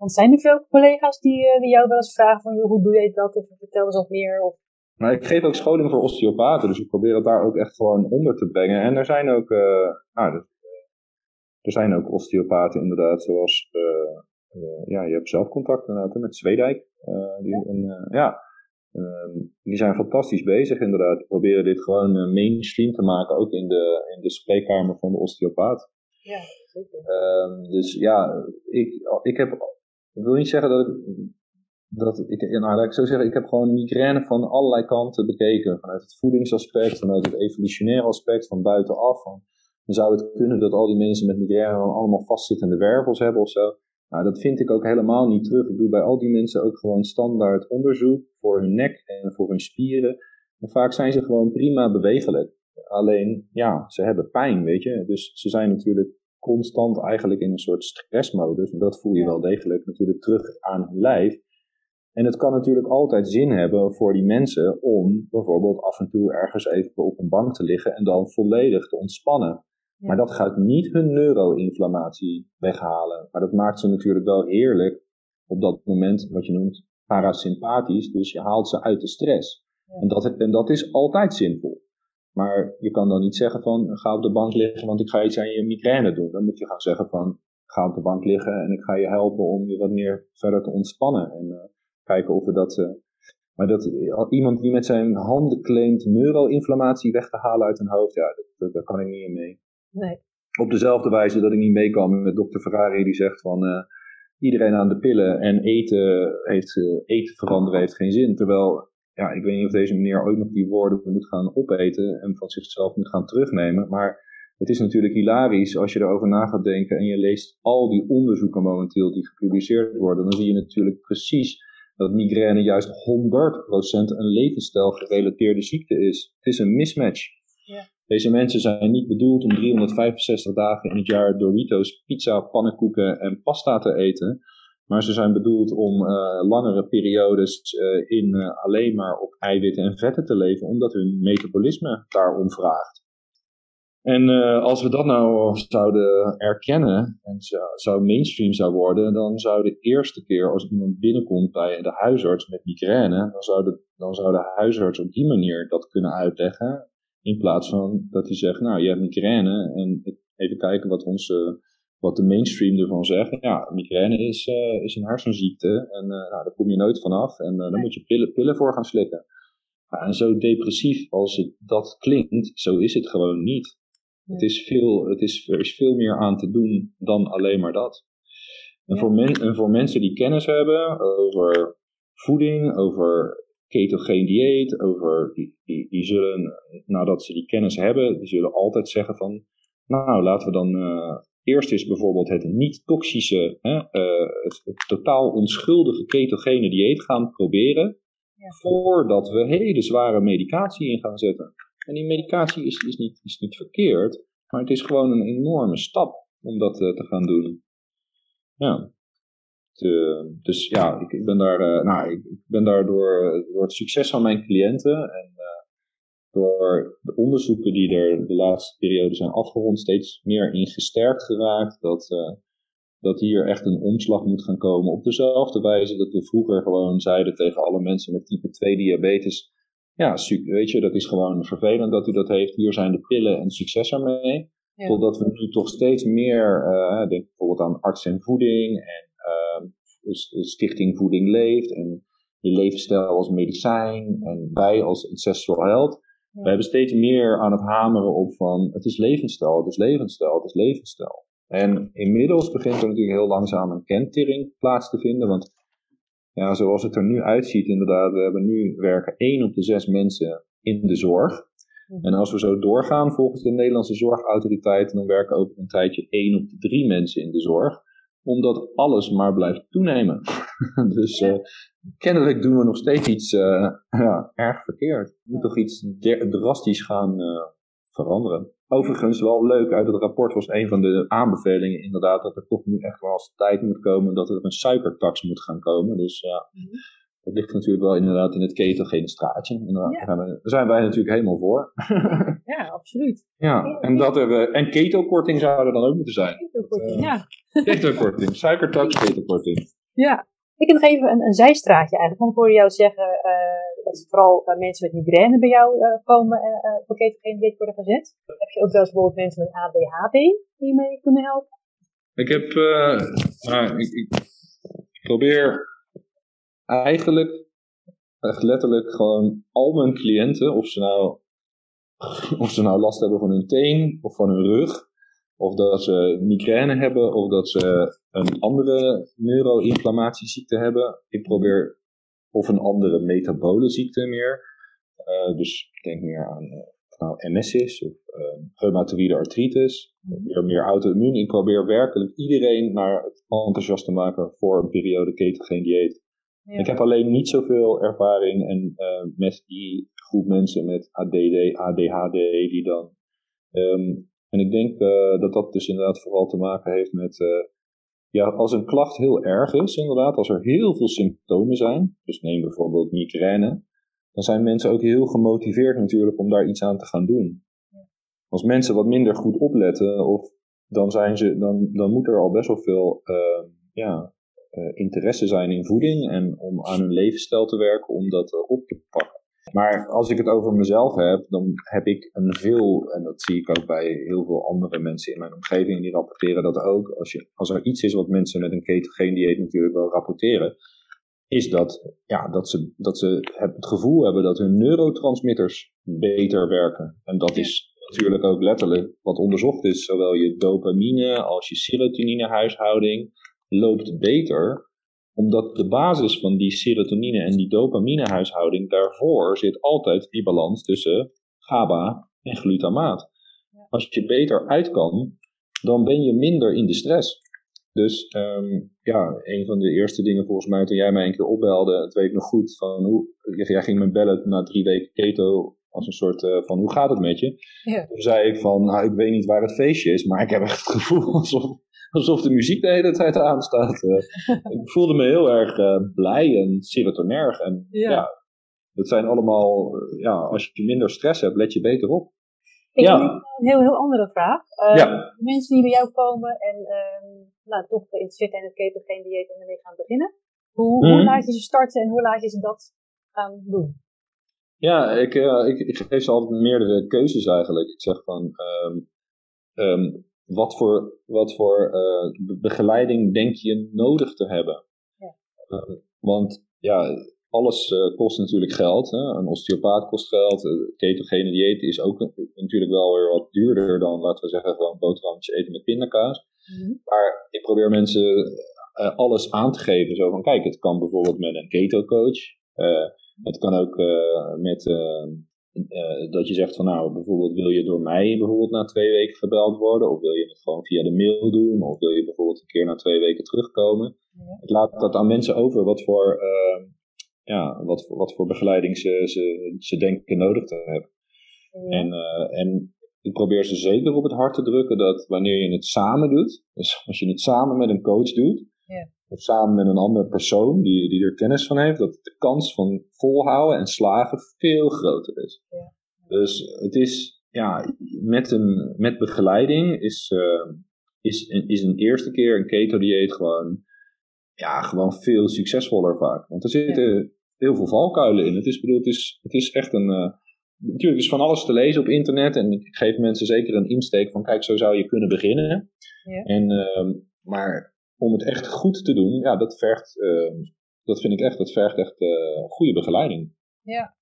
Want zijn er veel collega's die, uh, die jou wel eens vragen van, joh, hoe doe je dat? Of vertel eens wat meer? Of... Maar ik geef ook scholing voor osteopaten, dus ik probeer het daar ook echt gewoon onder te brengen. En er zijn ook, uh, nou, er zijn ook osteopaten inderdaad, zoals, ja, je hebt zelf contact inderdaad met Zwedijk. die, ja. En, ja, Ehm, die zijn fantastisch bezig inderdaad. Proberen dit gewoon mainstream te maken, ook in de, in de spreekkamer van de osteopaat. Ja, zeker. Um, dus ja, ik, ik heb, ik wil niet zeggen dat ik, dat ik, nou zo zeggen, ik heb gewoon migraine van allerlei kanten bekeken. Vanuit het voedingsaspect, vanuit het evolutionaire aspect, van buitenaf. Van, dan zou het kunnen dat al die mensen met migraine dan allemaal vastzittende wervels hebben of zo. Nou, dat vind ik ook helemaal niet terug. Ik doe bij al die mensen ook gewoon standaard onderzoek voor hun nek en voor hun spieren. En vaak zijn ze gewoon prima bewegelijk. Alleen, ja, ze hebben pijn, weet je. Dus ze zijn natuurlijk constant eigenlijk in een soort stressmodus. En dat voel je wel degelijk natuurlijk terug aan hun lijf. En het kan natuurlijk altijd zin hebben voor die mensen om bijvoorbeeld af en toe ergens even op een bank te liggen en dan volledig te ontspannen. Maar dat gaat niet hun neuroinflammatie weghalen. Maar dat maakt ze natuurlijk wel heerlijk op dat moment, wat je noemt, parasympathisch. Dus je haalt ze uit de stress. En, dat, en dat is altijd zinvol. Maar je kan dan niet zeggen van, ga op de bank liggen, want ik ga iets aan je migraine doen. Dan moet je gaan zeggen van, ga op de bank liggen en ik ga je helpen om je wat meer verder te ontspannen. En uh, kijken of we dat... Uh, maar dat iemand die met zijn handen claimt neuroinflammatie weg te halen uit een hoofd, ja, dat, daar kan ik niet in mee. Nee. Op dezelfde wijze dat ik niet mee kan met dokter Ferrari die zegt van uh, iedereen aan de pillen en eten, heeft, eten veranderen heeft geen zin. Terwijl, ja, ik weet niet of deze meneer ooit nog die woorden moet gaan opeten en van zichzelf moet gaan terugnemen. Maar het is natuurlijk hilarisch als je erover na gaat denken en je leest al die onderzoeken momenteel die gepubliceerd worden. Dan zie je natuurlijk precies dat migraine juist 100% een levensstijl gerelateerde ziekte is. Het is een mismatch. Ja. Deze mensen zijn niet bedoeld om 365 dagen in het jaar Doritos, pizza, pannenkoeken en pasta te eten. Maar ze zijn bedoeld om uh, langere periodes uh, in uh, alleen maar op eiwitten en vetten te leven, omdat hun metabolisme daarom vraagt. En als we dat nou zouden erkennen en zou, zou mainstream zou worden, dan zou de eerste keer als iemand binnenkomt bij de huisarts met migraine, dan zou de, dan zou de huisarts op die manier dat kunnen uitleggen. In plaats van dat hij zegt, nou je hebt migraine en even kijken wat, onze, wat de mainstream ervan zegt. Ja, migraine is, uh, is een hersenziekte en uh, nou, daar kom je nooit vanaf en daar moet je pillen, pillen voor gaan slikken. en zo depressief als het dat klinkt, zo is het gewoon niet. Het is veel, het is, er is veel meer aan te doen dan alleen maar dat. En, voor, men, en voor mensen die kennis hebben over voeding, over ketogeen dieet, over, die, die, die zullen, nadat ze die kennis hebben, die zullen altijd zeggen van, nou laten we dan uh, eerst eens bijvoorbeeld het niet-toxische, uh, het, het, totaal onschuldige ketogene dieet gaan proberen, ja. voordat we hele zware medicatie in gaan zetten. En die medicatie is, is, niet, is niet verkeerd, maar het is gewoon een enorme stap om dat uh, te gaan doen. Ja. De, dus ja, ik, ik ben daar, uh, nou, ik, ik, ben daar door, door het succes van mijn cliënten en uh, door de onderzoeken die er de laatste periode zijn afgerond, steeds meer in gesterkt geraakt dat, dat hier echt een omslag moet gaan komen. Op dezelfde wijze dat we vroeger gewoon zeiden tegen alle mensen met type 2 diabetes, ja, weet je, dat is gewoon vervelend dat u dat heeft. Hier zijn de pillen en succes ermee. Ja. Totdat we nu toch steeds meer, uh, denk bijvoorbeeld aan arts en voeding en uh, Stichting Voeding Leeft en je levensstijl als medicijn en wij als Ancestral Health. We hebben steeds meer aan het hameren op van het is levensstijl, het is levensstijl, het is levensstijl. En inmiddels begint er natuurlijk heel langzaam een kentering plaats te vinden, want ja, zoals het er nu uitziet, inderdaad, we hebben nu werken 1 op de 6 mensen in de zorg. Mhm. En als we zo doorgaan volgens de Nederlandse zorgautoriteiten, dan werken over een tijdje 1 op de 3 mensen in de zorg. Omdat alles maar blijft toenemen. dus uh, kennelijk doen we nog steeds iets uh, ja, erg verkeerd. We moeten toch iets drastisch gaan uh, veranderen. Overigens wel leuk, uit het rapport was een van de aanbevelingen inderdaad dat er toch nu echt wel eens tijd moet komen dat er een suikertax moet gaan komen. Dus ja, mhm. dat ligt natuurlijk wel inderdaad in het ketogene straatje. Ja. Daar zijn wij natuurlijk helemaal voor. Ja, absoluut. ja, en, dat er, eh, en ketokorting zou er dan ook moeten zijn. Ketokorting, uh, ja. Ketokorting, suikertax, ketokorting. Ja, ik heb nog even een, een zijstraatje eigenlijk. Want ik hoorde jou zeggen uh, dat vooral uh, mensen met migraine bij jou uh, komen en voor ketogene worden gezet. Heb je ook wel eens bijvoorbeeld mensen met ADHD die mee kunnen helpen? Ik heb, nou, ik, ik, probeer eigenlijk echt letterlijk gewoon al mijn cliënten, of ze nou, of ze nou last hebben van hun teen of van hun rug, of dat ze migraine hebben, of dat ze een andere neuroinflammatieziekte hebben. Ik probeer, of een andere metabole ziekte meer. Uh, dus ik denk meer aan uh, nou, MS is, of uh, reumatoïde artritis, weer meer auto-immuun. Ik probeer werkelijk iedereen naar het enthousiast te maken voor een periode ketogeen dieet. Ja. Ik heb alleen niet zoveel ervaring en, met die groep mensen met ADD, ADHD, die dan um, en ik denk uh, dat dat dus inderdaad vooral te maken heeft met, uh, ja, als een klacht heel erg is, inderdaad, als er heel veel symptomen zijn, dus neem bijvoorbeeld migraine, dan zijn mensen ook heel gemotiveerd natuurlijk om daar iets aan te gaan doen. Als mensen wat minder goed opletten, of dan, zijn ze, dan, dan moet er al best wel veel uh, ja, interesse zijn in voeding en om aan hun levensstijl te werken om dat op te pakken. Maar als ik het over mezelf heb, dan heb ik een veel, en dat zie ik ook bij heel veel andere mensen in mijn omgeving, die rapporteren dat ook. Als, je, als er iets is wat mensen met een ketogeen dieet natuurlijk wel rapporteren, is dat, ja, dat, ze, dat ze het gevoel hebben dat hun neurotransmitters beter werken. En dat is natuurlijk ook letterlijk wat onderzocht is. Zowel je dopamine als je serotonine huishouding loopt beter omdat de basis van die serotonine en die dopamine huishouding, daarvoor zit altijd die balans tussen GABA en glutamaat. Als je beter uit kan, dan ben je minder in de stress. Dus um, ja, een van de eerste dingen volgens mij toen jij mij een keer opbelde, het weet ik nog goed, van hoe, jij ging me bellen na drie weken keto als een soort uh, van hoe gaat het met je? Ja. Toen zei ik van, nou ik weet niet waar het feestje is, maar ik heb echt het gevoel alsof alsof de muziek de hele tijd aanstaat. Uh, ik voelde me heel erg uh, blij en serotonerg. En ja. ja, dat zijn allemaal, uh, ja, als je minder stress hebt, let je beter op. Ik heb een heel, heel andere vraag. Uh, ja. Mensen die bij jou komen en uh, nou, toch geïnteresseerd zijn in het ketogeen dieet en ermee gaan beginnen. Hoe, hoe mhm. laat je ze starten en hoe laat je ze dat gaan doen? Ja, ik, uh, ik, ik, geef ze altijd meerdere keuzes eigenlijk. Ik zeg van, um, um, wat voor, wat voor uh, begeleiding denk je nodig te hebben? Ja. Uh, want ja, alles uh, kost natuurlijk geld. Hè? Een osteopaat kost geld. Uh, ketogene dieet is ook natuurlijk wel weer wat duurder dan, laten we zeggen, gewoon boterhammetjes eten met pindakaas. Mm Maar ik probeer mensen alles aan te geven. Zo van, kijk, het kan bijvoorbeeld met een keto coach. het kan ook met dat je zegt van, nou, bijvoorbeeld wil je door mij bijvoorbeeld na twee weken gebeld worden? Of wil je het gewoon via de mail doen? Of wil je bijvoorbeeld een keer na twee weken terugkomen? Ik laat dat aan mensen over wat voor ja, wat, voor, wat voor begeleiding ze, ze, ze denken nodig te hebben. En, uh, en ik probeer ze zeker op het hart te drukken dat wanneer je het samen doet, dus als je het samen met een coach doet, ja. Of samen met een andere persoon die, die er kennis van heeft, dat de kans van volhouden en slagen veel groter is. Ja. Dus het is, ja, met, een, met begeleiding is, uh, is, is een eerste keer een keto-dieet gewoon, ja, gewoon veel succesvoller vaak. Want er zitten heel veel valkuilen in. Het is, bedoel, het is, het is echt een. Uh, natuurlijk is van alles te lezen op internet. En ik geef mensen zeker een insteek van: kijk, zo zou je kunnen beginnen. Ja. En, uh, maar om het echt goed te doen, ja, dat vergt. Uh, dat vind ik echt, dat vergt echt eh, goede begeleiding. Ja.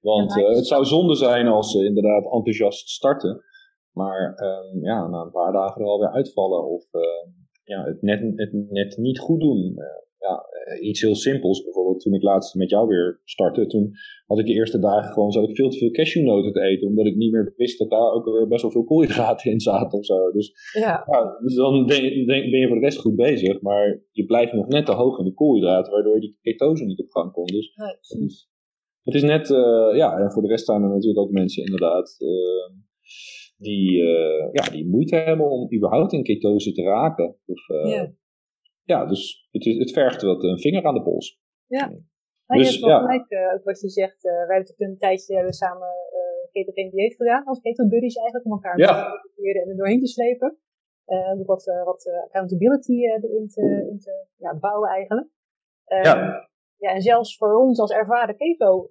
Want het zou zonde zijn als ze inderdaad enthousiast starten. Maar ehm, ja, na een paar dagen er alweer uitvallen. Of ja, het, net, het net niet goed doen ja, eh, iets heel simpels. Bijvoorbeeld toen ik laatst met jou weer startte, toen had ik de eerste dagen gewoon, zat ik veel te veel cashewnoten te eten, omdat ik niet meer wist dat daar ook weer best wel veel koolhydraten in zaten of zo. Dus, ja. ja dus dan ben je, ben je voor de rest goed bezig, maar je blijft nog net te hoog in de koolhydraten, waardoor je die ketose niet op gang komt. Dus, het is net, uh, ja, en voor de rest zijn er natuurlijk ook mensen inderdaad, uh, die, uh, ja, die moeite hebben om überhaupt in ketose te raken. Of, ja ja, dus het, is, het vergt wat een vinger aan de pols. Ja. Maar dus, je hebt wel gelijk uh, wat je zegt. Wij hebben een tijdje hebben samen ketogene dieet gedaan. Als buddies eigenlijk. Om elkaar ja. te proberen en er doorheen te slepen. Uh, wat, wat accountability erin te, in te ja, bouwen eigenlijk. ja. ja. En zelfs voor ons als ervaren keto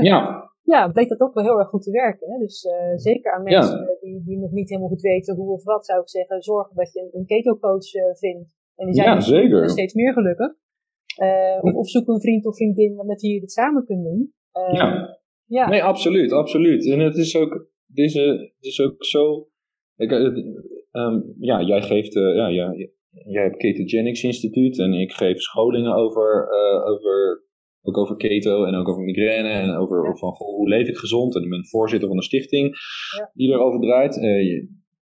ja. Ja. bleek dat ook wel heel erg goed te werken. Hè? Dus uh, zeker aan mensen die, die nog niet helemaal goed weten hoe of wat, zou ik zeggen, zorg dat je een, keto-coach uh, vindt. En die zijn ja, zeker. steeds meer gelukkig. Uh, of, of, zoek een vriend of vriendin met wie je dit samen kunt doen. ja. ja. Nee, absoluut, absoluut. En het is ook, het is, het is ook zo. Ik, um, ja, jij geeft, ja, ja, jij hebt Ketogenics Instituut en ik geef scholingen over, over ook over keto en ook over migraine en over van goh, hoe leef ik gezond. En ik ben voorzitter van een stichting die erover draait. Uh,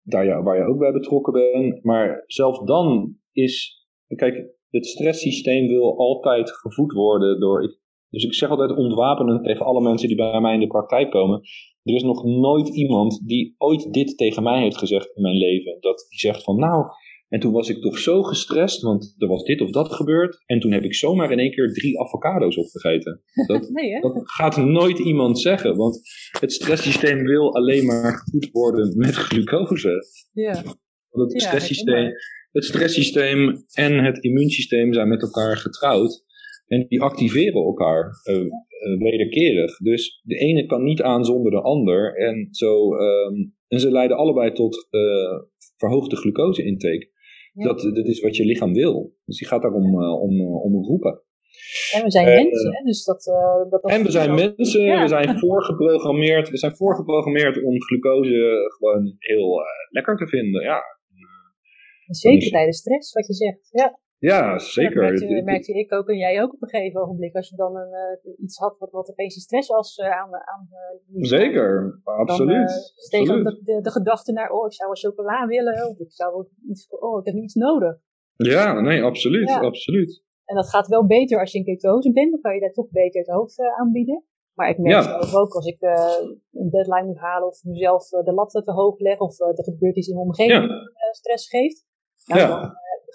daar, waar je ook bij betrokken bent. Maar zelfs dan is, kijk, het stresssysteem wil altijd gevoed worden door. Dus ik zeg altijd ontwapenen tegen alle mensen die bij mij in de praktijk komen. Er is nog nooit iemand die ooit dit tegen mij heeft gezegd in mijn leven. Dat die zegt van nou, en toen was ik toch zo gestrest, want er was dit of dat gebeurd. En toen heb ik zomaar in één keer drie avocado's opgegeten. Dat, nee, dat gaat nooit iemand zeggen, want het stresssysteem wil alleen maar gevoed worden met glucose. Ja. Want het, stresssysteem, het stresssysteem en het immuunsysteem zijn met elkaar getrouwd. En die activeren elkaar uh, uh, wederkerig. Dus de ene kan niet aan zonder de ander. En, zo, um, en ze leiden allebei tot uh, verhoogde Dat, dat is wat je lichaam wil. Dus die gaat daarom uh, om, uh, om roepen. En we zijn uh, mensen, hè? dus dat, dat, En we zijn mensen, ja. we zijn voorgeprogrammeerd, we zijn voorgeprogrammeerd om glucose gewoon heel lekker te vinden, ja. Zeker tijdens stress, wat je zegt, ja. Ja, zeker. Dat merkte, merkte, ik ook en jij ook op een gegeven ogenblik. Als je dan een, uh, iets had wat, wat opeens een stress was uh, aan, aan uh, Zeker, absoluut. Dan steeg ook de, de, gedachte naar, oh, ik zou een chocola willen. Of ik zou iets, oh, ik heb iets nodig. Ja, nee, absoluut, ja. absoluut. En dat gaat wel beter als je in ketose bent. Dan kan je daar toch beter het hoofd aanbieden. Maar ik merk ja. ook als ik een deadline moet halen of mezelf de lat te hoog leg. Of er gebeurt iets in mijn omgeving ja. stress geeft. Nou, ja. dan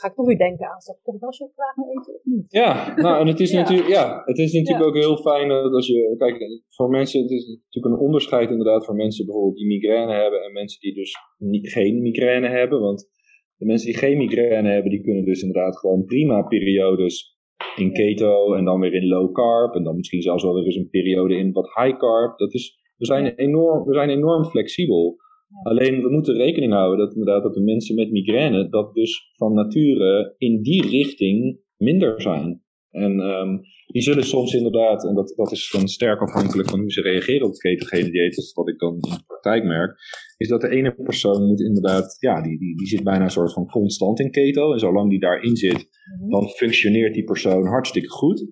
ga ik toch weer denken aan, zal ik toch wel graag eten of niet? Ja, nou en het is natuurlijk, ja, het is natuurlijk ook heel fijn dat als je, kijk, voor mensen, het is natuurlijk een onderscheid inderdaad voor mensen bijvoorbeeld die migraine hebben en mensen die dus niet, geen migraine hebben, want de mensen die geen migraine hebben, die kunnen dus inderdaad gewoon prima periodes in keto en dan weer in low carb en dan misschien zelfs wel weer eens een periode in wat high carb. Dat is, we, zijn enorm, we zijn enorm flexibel. Alleen we moeten rekening houden dat inderdaad dat de mensen met migraine dat dus van nature in die richting minder zijn. En um, die zullen soms inderdaad, en dat, dat is dan sterk afhankelijk van hoe ze reageren op het ketogene dieet, wat ik dan in de praktijk merk, is dat de ene persoon moet inderdaad, ja, die, die, die zit bijna een soort van constant in keto. En zolang die daarin zit, mhm. dan functioneert die persoon hartstikke goed.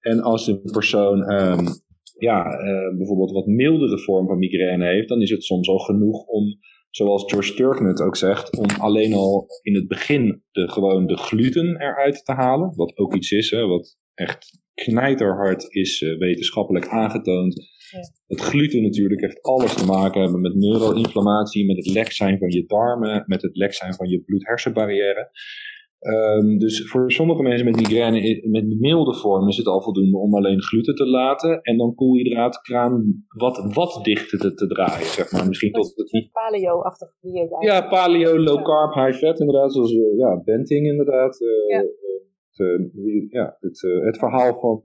En als een persoon um, ja, uh, bijvoorbeeld wat mildere vorm van migraine heeft, dan is het soms al genoeg om, zoals George Turknut ook zegt, om alleen al in het begin de, gewoon de gluten eruit te halen. Wat ook iets is, hè, wat echt knijterhard is uh, wetenschappelijk aangetoond. Ja. Het gluten natuurlijk heeft alles te maken hebben met neuroinflammatie, met het lek zijn van je darmen, met het lek zijn van je bloed-hersenbarrière. Um, dus voor sommige mensen met migraine, met milde vorm, is het al voldoende om alleen gluten te laten. En dan koolhydraatkraan wat, wat dichter te, te draaien, zeg maar. Misschien tot het paleo-achtig dieet Ja, paleo, low carb, high fat inderdaad. Zoals uh, ja, Benting inderdaad. Uh, ja. Het, uh, ja, het, het verhaal van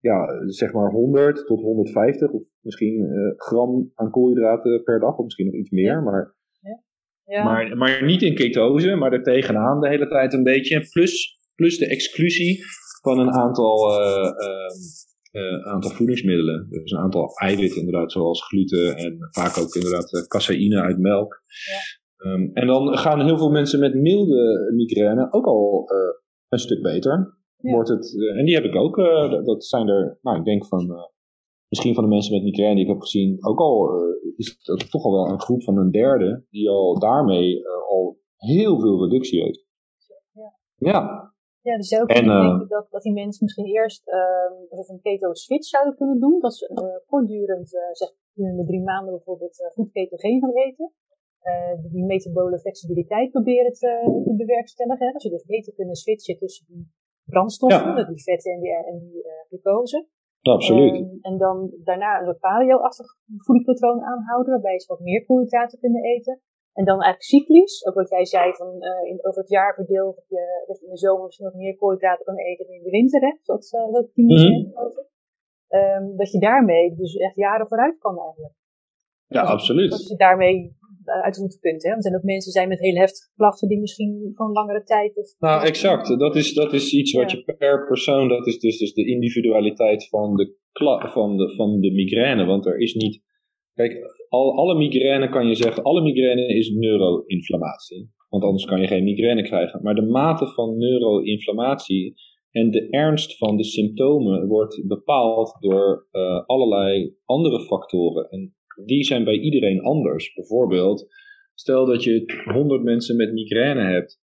ja, zeg maar 100 tot 150 of misschien gram aan koolhydraten per dag. Of misschien nog iets meer, maar ja. Maar, maar niet in ketose, maar er tegenaan de hele tijd een beetje. Plus, plus de exclusie van een aantal, uh, uh, aantal voedingsmiddelen. Dus een aantal eiwitten inderdaad, zoals gluten en vaak ook inderdaad caseïne uit melk. Ja. Um, en dan gaan heel veel mensen met milde migraine ook al een stuk beter. Wordt het, en die heb ik ook. dat zijn er, nou ik denk van misschien van de mensen met migraine die ik heb gezien, ook al uh, is het toch al wel een groep van een derde die al daarmee uh, al heel veel reductie heeft. Ja. Ja, ja dus ook en, uh, denken dat, dat die mensen misschien eerst uh, een keto switch zouden kunnen doen. Dat ze voortdurend, zeg de drie maanden bijvoorbeeld, goed ketogeen gaan eten. die metabole flexibiliteit proberen te, te bewerkstelligen. Dat ze dus beter kunnen switchen tussen die brandstoffen, ja. die vetten en die, en die glucose. Absoluut. Um, en dan daarna een paleo-achtig voedingspatroon aanhouden, waarbij ze wat meer koolhydraten kunnen eten. En dan eigenlijk cyclisch, ook wat jij zei van uh, in, over het jaar verdeeld, dat je, dat je in de zomer misschien wat meer koolhydraten kan eten dan in de winter, hè, zoals uh, dat die mm -hmm. um, dat je daarmee dus echt jaren vooruit kan eigenlijk. Ja, absoluut. Dat je daarmee eh, uit de punt. Hè? Want er zijn ook mensen zijn met hele heftige klachten die misschien van langere tijd. Of, nou, exact. Dat is, dat is iets wat je per persoon, dat is dus, dus de individualiteit van de, van, de, van de migraine. Want er is niet. Kijk, al, alle migraine kan je zeggen, alle migraine is neuroinflammatie. Want anders kan je geen migraine krijgen. Maar de mate van neuroinflammatie en de ernst van de symptomen wordt bepaald door uh, allerlei andere factoren. En die zijn bij iedereen anders. Bijvoorbeeld, stel dat je 100 mensen met migraine hebt.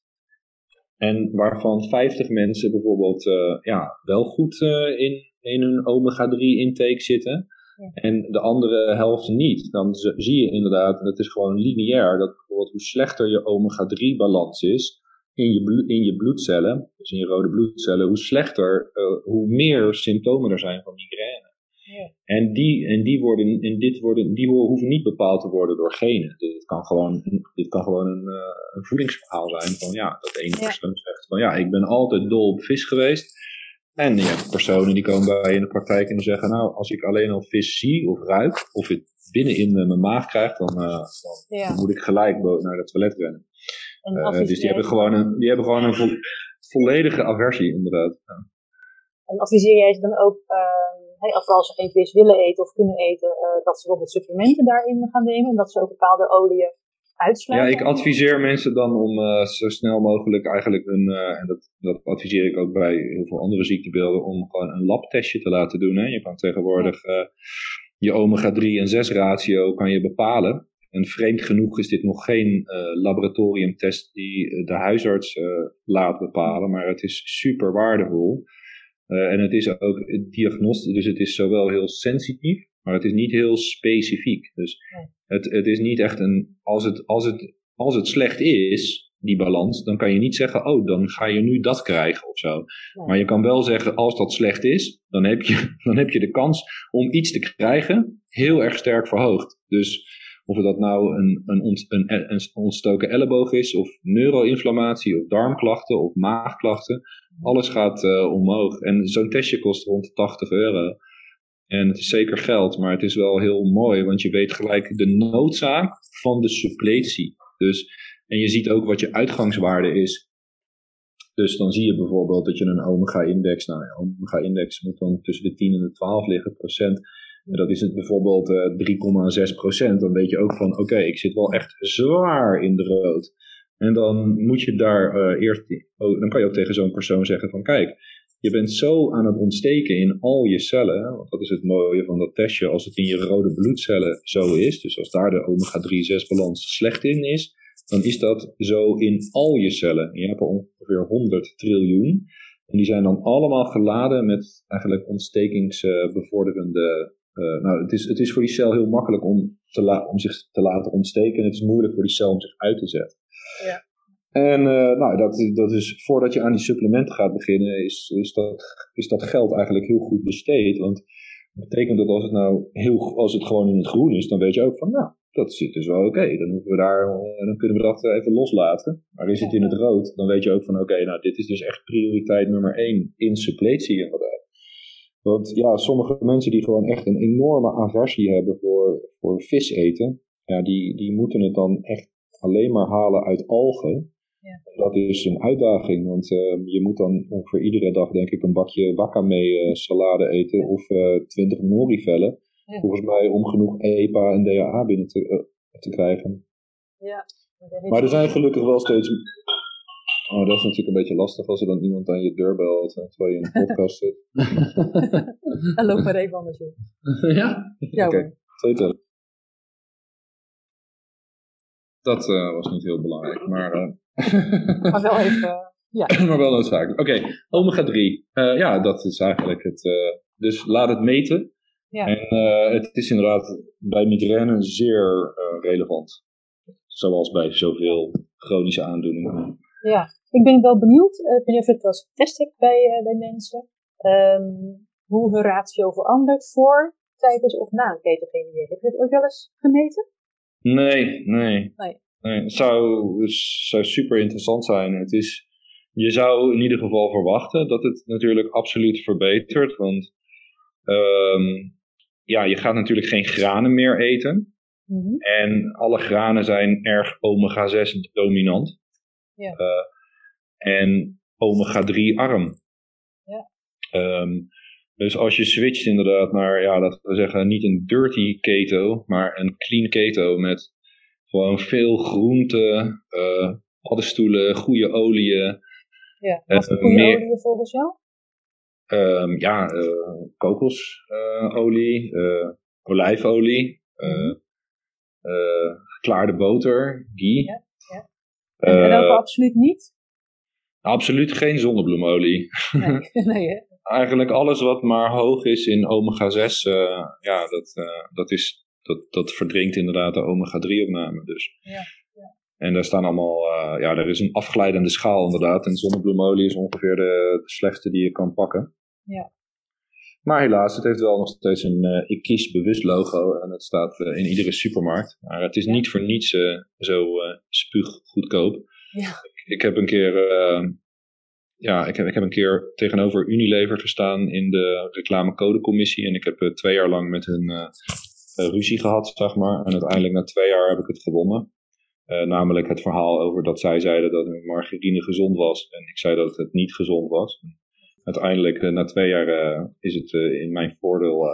En waarvan 50 mensen bijvoorbeeld uh, ja, wel goed uh, in, in hun omega-3 intake zitten. En de andere helft niet. Dan zie je inderdaad, en het is gewoon lineair, dat bijvoorbeeld hoe slechter je omega-3 balans is in je, in je bloedcellen, dus in je rode bloedcellen, hoe slechter, uh, hoe meer symptomen er zijn van migraine. En, die, en, die, worden, en dit worden, die hoeven niet bepaald te worden door genen. Dit kan gewoon, dit kan gewoon een, uh, een voedingsverhaal zijn van ja, dat één persoon zegt van ja, ik ben altijd dol op vis geweest. En je hebt personen die komen bij je in de praktijk en die zeggen nou, als ik alleen al vis zie of ruik, of het binnenin uh, mijn maag krijgt, dan, uh, dan, ja. moet ik gelijk naar het toilet rennen. dus die hebben gewoon een, die hebben gewoon een vo volledige aversie inderdaad. En adviseer jij ze dan ook hey, of als ze geen vis willen eten of kunnen eten, uh, dat ze bijvoorbeeld supplementen daarin gaan nemen. En dat ze ook bepaalde oliën uitsluiten. Ja, ik adviseer mensen dan om uh, zo snel mogelijk eigenlijk hun, uh, en dat, dat adviseer ik ook bij heel veel andere ziektebeelden, om gewoon een labtestje te laten doen. Hè. Je kan tegenwoordig je omega-3 en 6 ratio kan je bepalen. En vreemd genoeg is dit nog geen laboratoriumtest die de huisarts laat bepalen, maar het is super waardevol. Uh, en het is ook diagnostisch, dus het is zowel heel sensitief, maar het is niet heel specifiek. Dus het, het is niet echt een, als het, als het, als het slecht is, die balans, dan kan je niet zeggen, oh, dan ga je nu dat krijgen of zo. Maar je kan wel zeggen, als dat slecht is, dan heb je, dan heb je de kans om iets te krijgen heel erg sterk verhoogd. Dus of dat nou een, een, een, een ontstoken elleboog is, of neuroinflammatie, of darmklachten, of maagklachten, alles gaat uh, omhoog. En zo'n testje kost rond 80 euro. En het is zeker geld, maar het is wel heel mooi, want je weet gelijk de noodzaak van de suppletie. Dus, en je ziet ook wat je uitgangswaarde is. Dus dan zie je bijvoorbeeld dat je een omega-index, nou ja, omega-index moet dan tussen de 10 en de 12 liggen procent. Dat is het bijvoorbeeld uh, 3,6 procent. Dan weet je ook van, oké, ik zit wel echt zwaar in de rood. En dan moet je daar uh, eerst, oh, dan kan je ook tegen zo'n persoon zeggen van, kijk, je bent zo aan het ontsteken in al je cellen. Want dat is het mooie van dat testje. Als het in je rode bloedcellen zo is, dus als daar de omega-3-6 balans slecht in is, dan is dat zo in al je cellen. Je hebt er ongeveer 100 triljoen. En die zijn dan allemaal geladen met eigenlijk ontstekingsbevorderende. Uh, nou, het is, het is voor die cel heel makkelijk om, te om zich te laten ontsteken. Het is moeilijk voor die cel om zich uit te zetten. Ja. En uh, nou, dat, dat is voordat je aan die supplementen gaat beginnen, is, is, dat, is dat geld eigenlijk heel goed besteed. Want dat betekent dat als het nou heel, als het gewoon in het groen is, dan weet je ook van, nou, dat zit dus wel oké. Dan, hoeven we daar, eh, dan kunnen we dat even loslaten. Maar is het in het rood, dan weet je ook van, oké, nou, dit is dus echt prioriteit nummer één in suppletie inderdaad. Want ja, sommige mensen die gewoon echt een enorme aversie hebben voor, voor vis eten, ja, die, die moeten het dan echt alleen maar halen uit algen. Ja. Dat is een uitdaging, want uh, je moet dan ongeveer iedere dag denk ik een bakje wakame uh, salade eten of uh, 20 nori-vellen. Ja. Volgens mij om genoeg EPA en DHA binnen te, te krijgen. Ja. Maar er zijn gelukkig wel steeds... Oh, dat is natuurlijk een beetje lastig als er dan iemand aan je deur belt terwijl je in een podcast zit. en loop maar even anders op. ja? Ja Oké, okay. Dat uh, was niet heel belangrijk, maar... Uh... maar wel even, ja. maar wel noodzakelijk. Oké, okay, omega 3. Uh, ja, dat is eigenlijk het... dus laat het meten. Ja. En het is inderdaad bij migraine zeer relevant. Zoals bij zoveel chronische aandoeningen. Ja, ik ben wel benieuwd. ik weet niet of je het wel eens getest hebt bij, bij mensen. Um, hoe hun ratio verandert voor, tijdens of na een ketogene. Heb je het ooit wel eens gemeten? Nee, nee. nee. nee het, zou, zou super interessant zijn. Het is, je zou in ieder geval verwachten dat het natuurlijk absoluut verbetert. Want um, ja, je gaat natuurlijk geen granen meer eten. Mm -hmm. En alle granen zijn erg omega-6 dominant. Ja. Uh, en omega-3 arm. Ja. Um, dus als je switcht inderdaad naar, ja, laten we zeggen, niet een dirty keto, maar een clean keto met gewoon veel groenten, uh, paddenstoelen, goede oliën. Ja, wat uh, goede meer, oliën volgens jou? Um, ja, uh, kokosolie, olijfolie, mm geklaarde boter, ghee. Ja, ja. En, en ook absoluut niet? Absoluut geen zonnebloemolie. Nee, nee hè? eigenlijk alles wat maar hoog is in omega-6, uh, eh, ja, dat, uh, dat, is, dat, dat verdrinkt inderdaad de omega-3-opname. Dus. Ja, ja. En daar staan allemaal, uh, ja, er is een afglijdende schaal inderdaad. En zonnebloemolie is ongeveer de, de slechtste die je kan pakken. Ja. Maar helaas, het heeft wel nog steeds een uh, ik kies bewust logo. En het staat uh, in iedere supermarkt. Maar het is niet voor niets uh, zo spuuggoedkoop. Ja. Ik, heb een keer ja, ik heb, ik heb een keer tegenover Unilever gestaan in de reclamecodecommissie. En ik heb uh, twee jaar lang met hun uh, ruzie gehad, zeg maar. En uiteindelijk na twee jaar heb ik het gewonnen. Namelijk het verhaal over dat zij zeiden dat margarine gezond was. En ik zei dat het niet gezond was. Uiteindelijk, na twee jaar, is het in mijn voordeel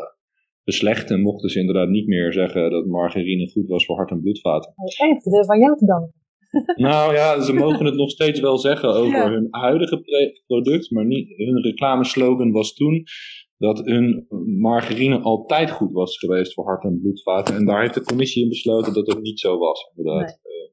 beslecht. En mochten ze inderdaad niet meer zeggen dat margarine goed was voor hart- en bloedvaten. Echt, van jou te danken. Nou ja, ze mogen het nog steeds wel zeggen over hun huidige product, maar niet, hun reclameslogan was toen dat hun margarine altijd goed was geweest voor hart- en bloedvaten. En daar heeft de commissie in besloten dat het niet zo was, inderdaad. Nee. Eh,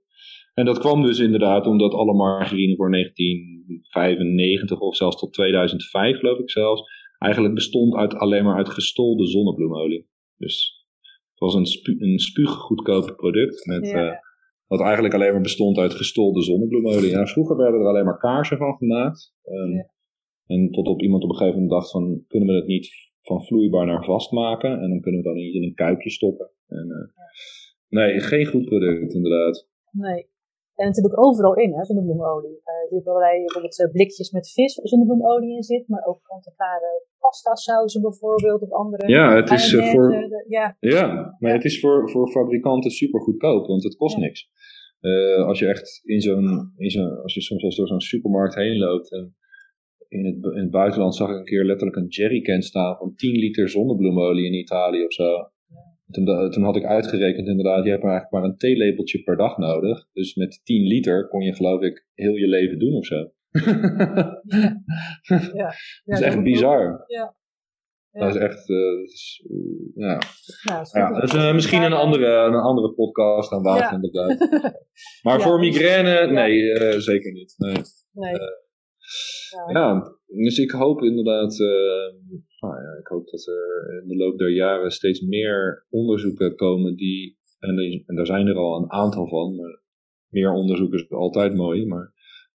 en dat kwam dus inderdaad omdat alle margarine voor 1995 of zelfs tot 2005, geloof ik zelfs, eigenlijk bestond uit, alleen maar uit gestolde zonnebloemolie. Dus het was een, spu een spuuggoedkoop product met... Ja. Uh, Wat eigenlijk alleen maar bestond uit gestolde zonnebloemolie. Ja, vroeger werden er alleen maar kaarsen van gemaakt. Um, En tot op iemand op een gegeven moment dacht van, kunnen we het niet van vloeibaar naar vast maken? En dan kunnen we dan in een kuipje stoppen. En, uh, Nee, geen goed product inderdaad. Nee. En natuurlijk overal in, hè, zonnebloemolie. Uh, je hebt allerlei bijvoorbeeld uh, blikjes met vis waar zonnebloemolie in zit, maar ook kant-en-klare pasta sauzen bijvoorbeeld of andere. Ja, het is uh, voor, de, ja. ja, maar ja. het is voor, voor fabrikanten super goedkoop, want het kost ja. niks. als je echt in zo'n, in zo'n, als je soms eens door zo'n supermarkt heen loopt en in het, in het buitenland zag ik een keer letterlijk een jerrycan staan van 10 liter zonnebloemolie in Italië of zo. Toen, toen, had ik uitgerekend inderdaad, je hebt maar eigenlijk maar een theelepeltje per dag nodig. Dus met 10 liter kon je geloof ik heel je leven doen of zo. ja. dat is echt bizar. Ja. Dat is echt, uh, is, uh, ja. Nou, ja, dat is uh, misschien een andere, een andere podcast aan water inderdaad. maar voor migraine, nee, zeker niet. Nee. nee. ja, dus ik hoop inderdaad nou ja, ik hoop dat er in de loop der jaren steeds meer onderzoeken komen die, en, en daar zijn er al een aantal van, maar meer onderzoek is altijd mooi, maar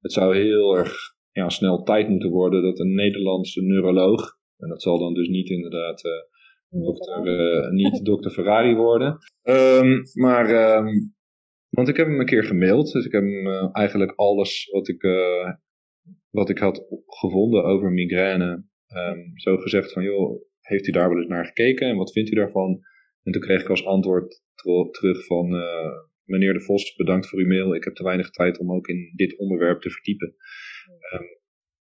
het zou heel erg ja, snel tijd moeten worden dat een Nederlandse neuroloog, en dat zal dan dus niet inderdaad uh, dokter, uh, niet dokter Ferrari worden, um, maar, um, want ik heb hem een keer gemaild, dus ik heb hem uh, eigenlijk alles wat ik, wat ik had gevonden over migraine um, zo gezegd van, joh, heeft u daar wel eens naar gekeken en wat vindt u daarvan? En toen kreeg ik als antwoord terug van, meneer De Vos, bedankt voor uw mail. Ik heb te weinig tijd om ook in dit onderwerp te verdiepen. Um,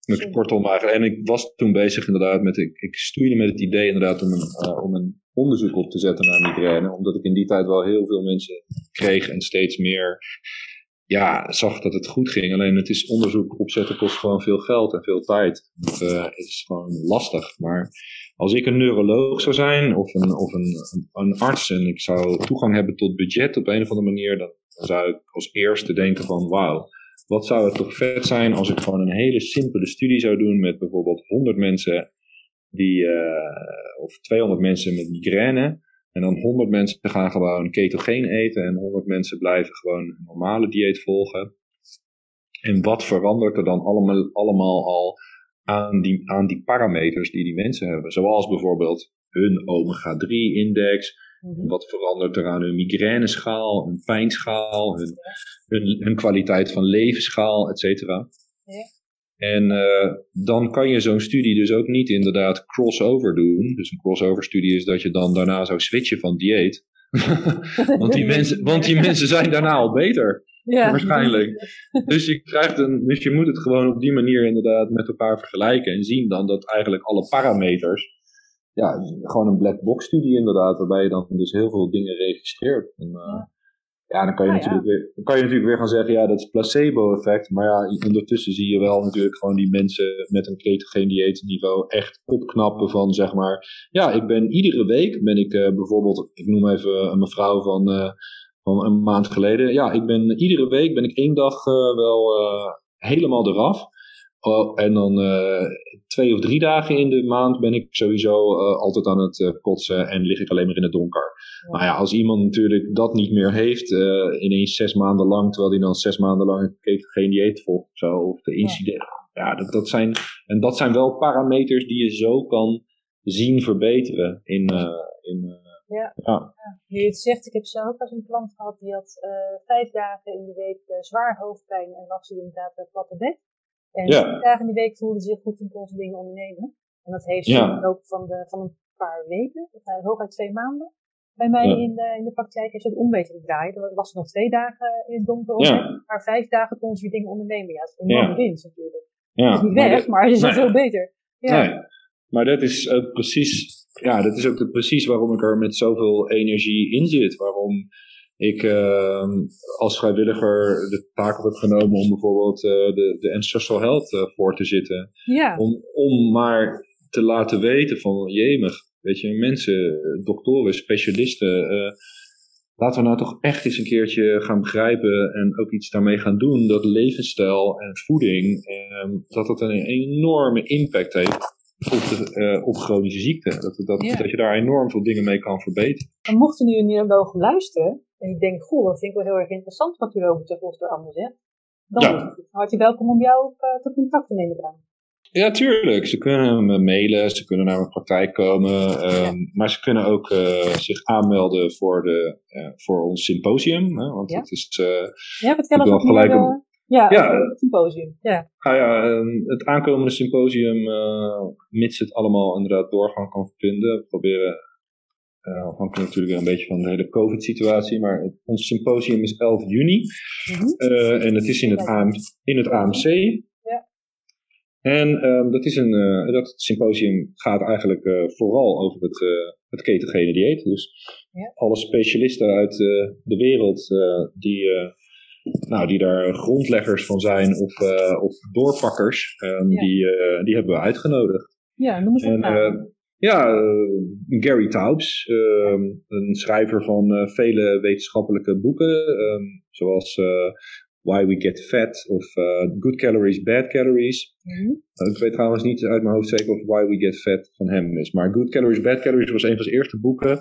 dus kortom eigenlijk, en ik was toen bezig inderdaad met, ik, ik stoeide met het idee inderdaad om een, uh, om een onderzoek op te zetten naar migraine, omdat ik in die tijd wel heel veel mensen kreeg en steeds meer ja, zag dat het goed ging. Alleen het is onderzoek opzetten kost gewoon veel geld en veel tijd. Het, uh, het is gewoon lastig. Maar als ik een neuroloog zou zijn of, een, of een, een, arts en ik zou toegang hebben tot budget op een of andere manier, dan, zou ik als eerste denken van wauw, wat zou het toch vet zijn als ik gewoon een hele simpele studie zou doen met bijvoorbeeld 100 mensen die, uh, of 200 mensen met migraine. En dan 100 mensen gaan gewoon ketogeen eten en 100 mensen blijven gewoon een normale dieet volgen. En wat verandert er dan allemaal, allemaal al aan die, aan die parameters die die mensen hebben? Zoals bijvoorbeeld hun omega-3-index. Mhm. Wat verandert er aan hun migraineschaal, hun pijnschaal, hun, hun, hun kwaliteit van levensschaal, et cetera. Ja. En uh, dan kan je zo'n studie dus ook niet inderdaad crossover doen. Dus een crossover studie is dat je dan daarna zou switchen van dieet. want, die mensen, want die mensen zijn daarna al beter. Ja. Waarschijnlijk. Dus je, krijgt een, dus je moet het gewoon op die manier inderdaad met elkaar vergelijken. En zien dan dat eigenlijk alle parameters. Ja, gewoon een black box studie inderdaad. Waarbij je dan dus heel veel dingen registreert. En, uh, ja, dan kan je, ah, natuurlijk Weer, dan kan je natuurlijk weer gaan zeggen, ja, dat is placebo-effect. Maar ja, ondertussen zie je wel natuurlijk gewoon die mensen met een ketogeen dieetniveau echt opknappen van, zeg maar, ja, ik ben iedere week, ben ik uh, bijvoorbeeld, ik noem even een mevrouw van, uh, van een maand geleden. Ja, ik ben iedere week, ben ik één dag uh, wel helemaal eraf. Oh, en dan uh, twee of drie dagen in de maand ben ik sowieso uh, altijd aan het uh, kotsen en lig ik alleen maar in het donker. Ja. Maar ja, als iemand natuurlijk dat niet meer heeft, ineens zes maanden lang, terwijl hij dan zes maanden lang geen dieet volgt of zo, of de incident. Ja, ja dat, dat, zijn, en dat zijn wel parameters die je zo kan zien verbeteren in. in ja. ja. Nu je het zegt, ik heb zelf ook als een klant gehad die had vijf dagen in de week zwaar hoofdpijn en lag ze inderdaad platte bed. En ja. dagen in de week voelde zich goed en kon ze dingen ondernemen. En dat heeft ze ja. in de loop van, de, van een paar weken, hooguit twee maanden, bij mij ja. in, de, in de praktijk heeft ze het om weten te draaien. Dan was nog twee dagen in het donker ja. maar vijf dagen kon ze weer dingen ondernemen. Ja, dat is een enorme winst natuurlijk. Ja. Het is niet weg, maar, het is nee. veel beter. Ja. Nee. Maar dat is ook precies, ja, dat is ook precies waarom ik er met zoveel energie in zit. Waarom ik uh, als vrijwilliger de taak heb genomen om bijvoorbeeld uh, de, de Ancestral Health uh, voor te zitten. Ja. Om, om maar te laten weten van jemig, weet je, mensen, doktoren, specialisten, uh, laten we nou toch echt eens een keertje gaan begrijpen en ook iets daarmee gaan doen dat levensstijl en voeding, ehm, dat dat een enorme impact heeft op, de, op chronische ziekte. Dat, dat, ja. dat je daar enorm veel dingen mee kan verbeteren. En mochten jullie nu wel luisteren, en ik denk, goh, dat vind ik wel heel erg interessant wat u over de Vos allemaal zegt, dan ja. welkom om jou op, uh, te contact te nemen dan. Ja, tuurlijk. Ze kunnen me mailen, ze kunnen naar mijn praktijk komen, um, maar ze kunnen ook uh, zich aanmelden voor, de, uh, voor ons symposium. Hè, want ja. het is. Ja, vertel wat gelijk om, ja, ja het symposium. Ja. Ah, ja, um, het aankomende symposium, mits het allemaal inderdaad doorgang kan vinden. We proberen, afhankelijk natuurlijk een beetje van de hele COVID-situatie, maar het, ons symposium is 11 juni. Mm -hmm. en het is in het, AM, in het AMC. En um, dat, is een, uh, dat symposium gaat eigenlijk uh, vooral over het, uh, het ketogene dieet. Dus ja. alle specialisten uit de wereld die, nou, die daar grondleggers van zijn of, of doorpakkers, um, ja. die, die hebben we uitgenodigd. Ja, noem eens en, Ja, Gary Taubes, um, een schrijver van vele wetenschappelijke boeken, zoals Why We Get Fat of Good Calories, Bad Calories. Mm-hmm. Ik weet trouwens niet uit mijn hoofd zeker of Why We Get Fat van hem is. Maar Good Calories, Bad Calories was een van zijn eerste boeken.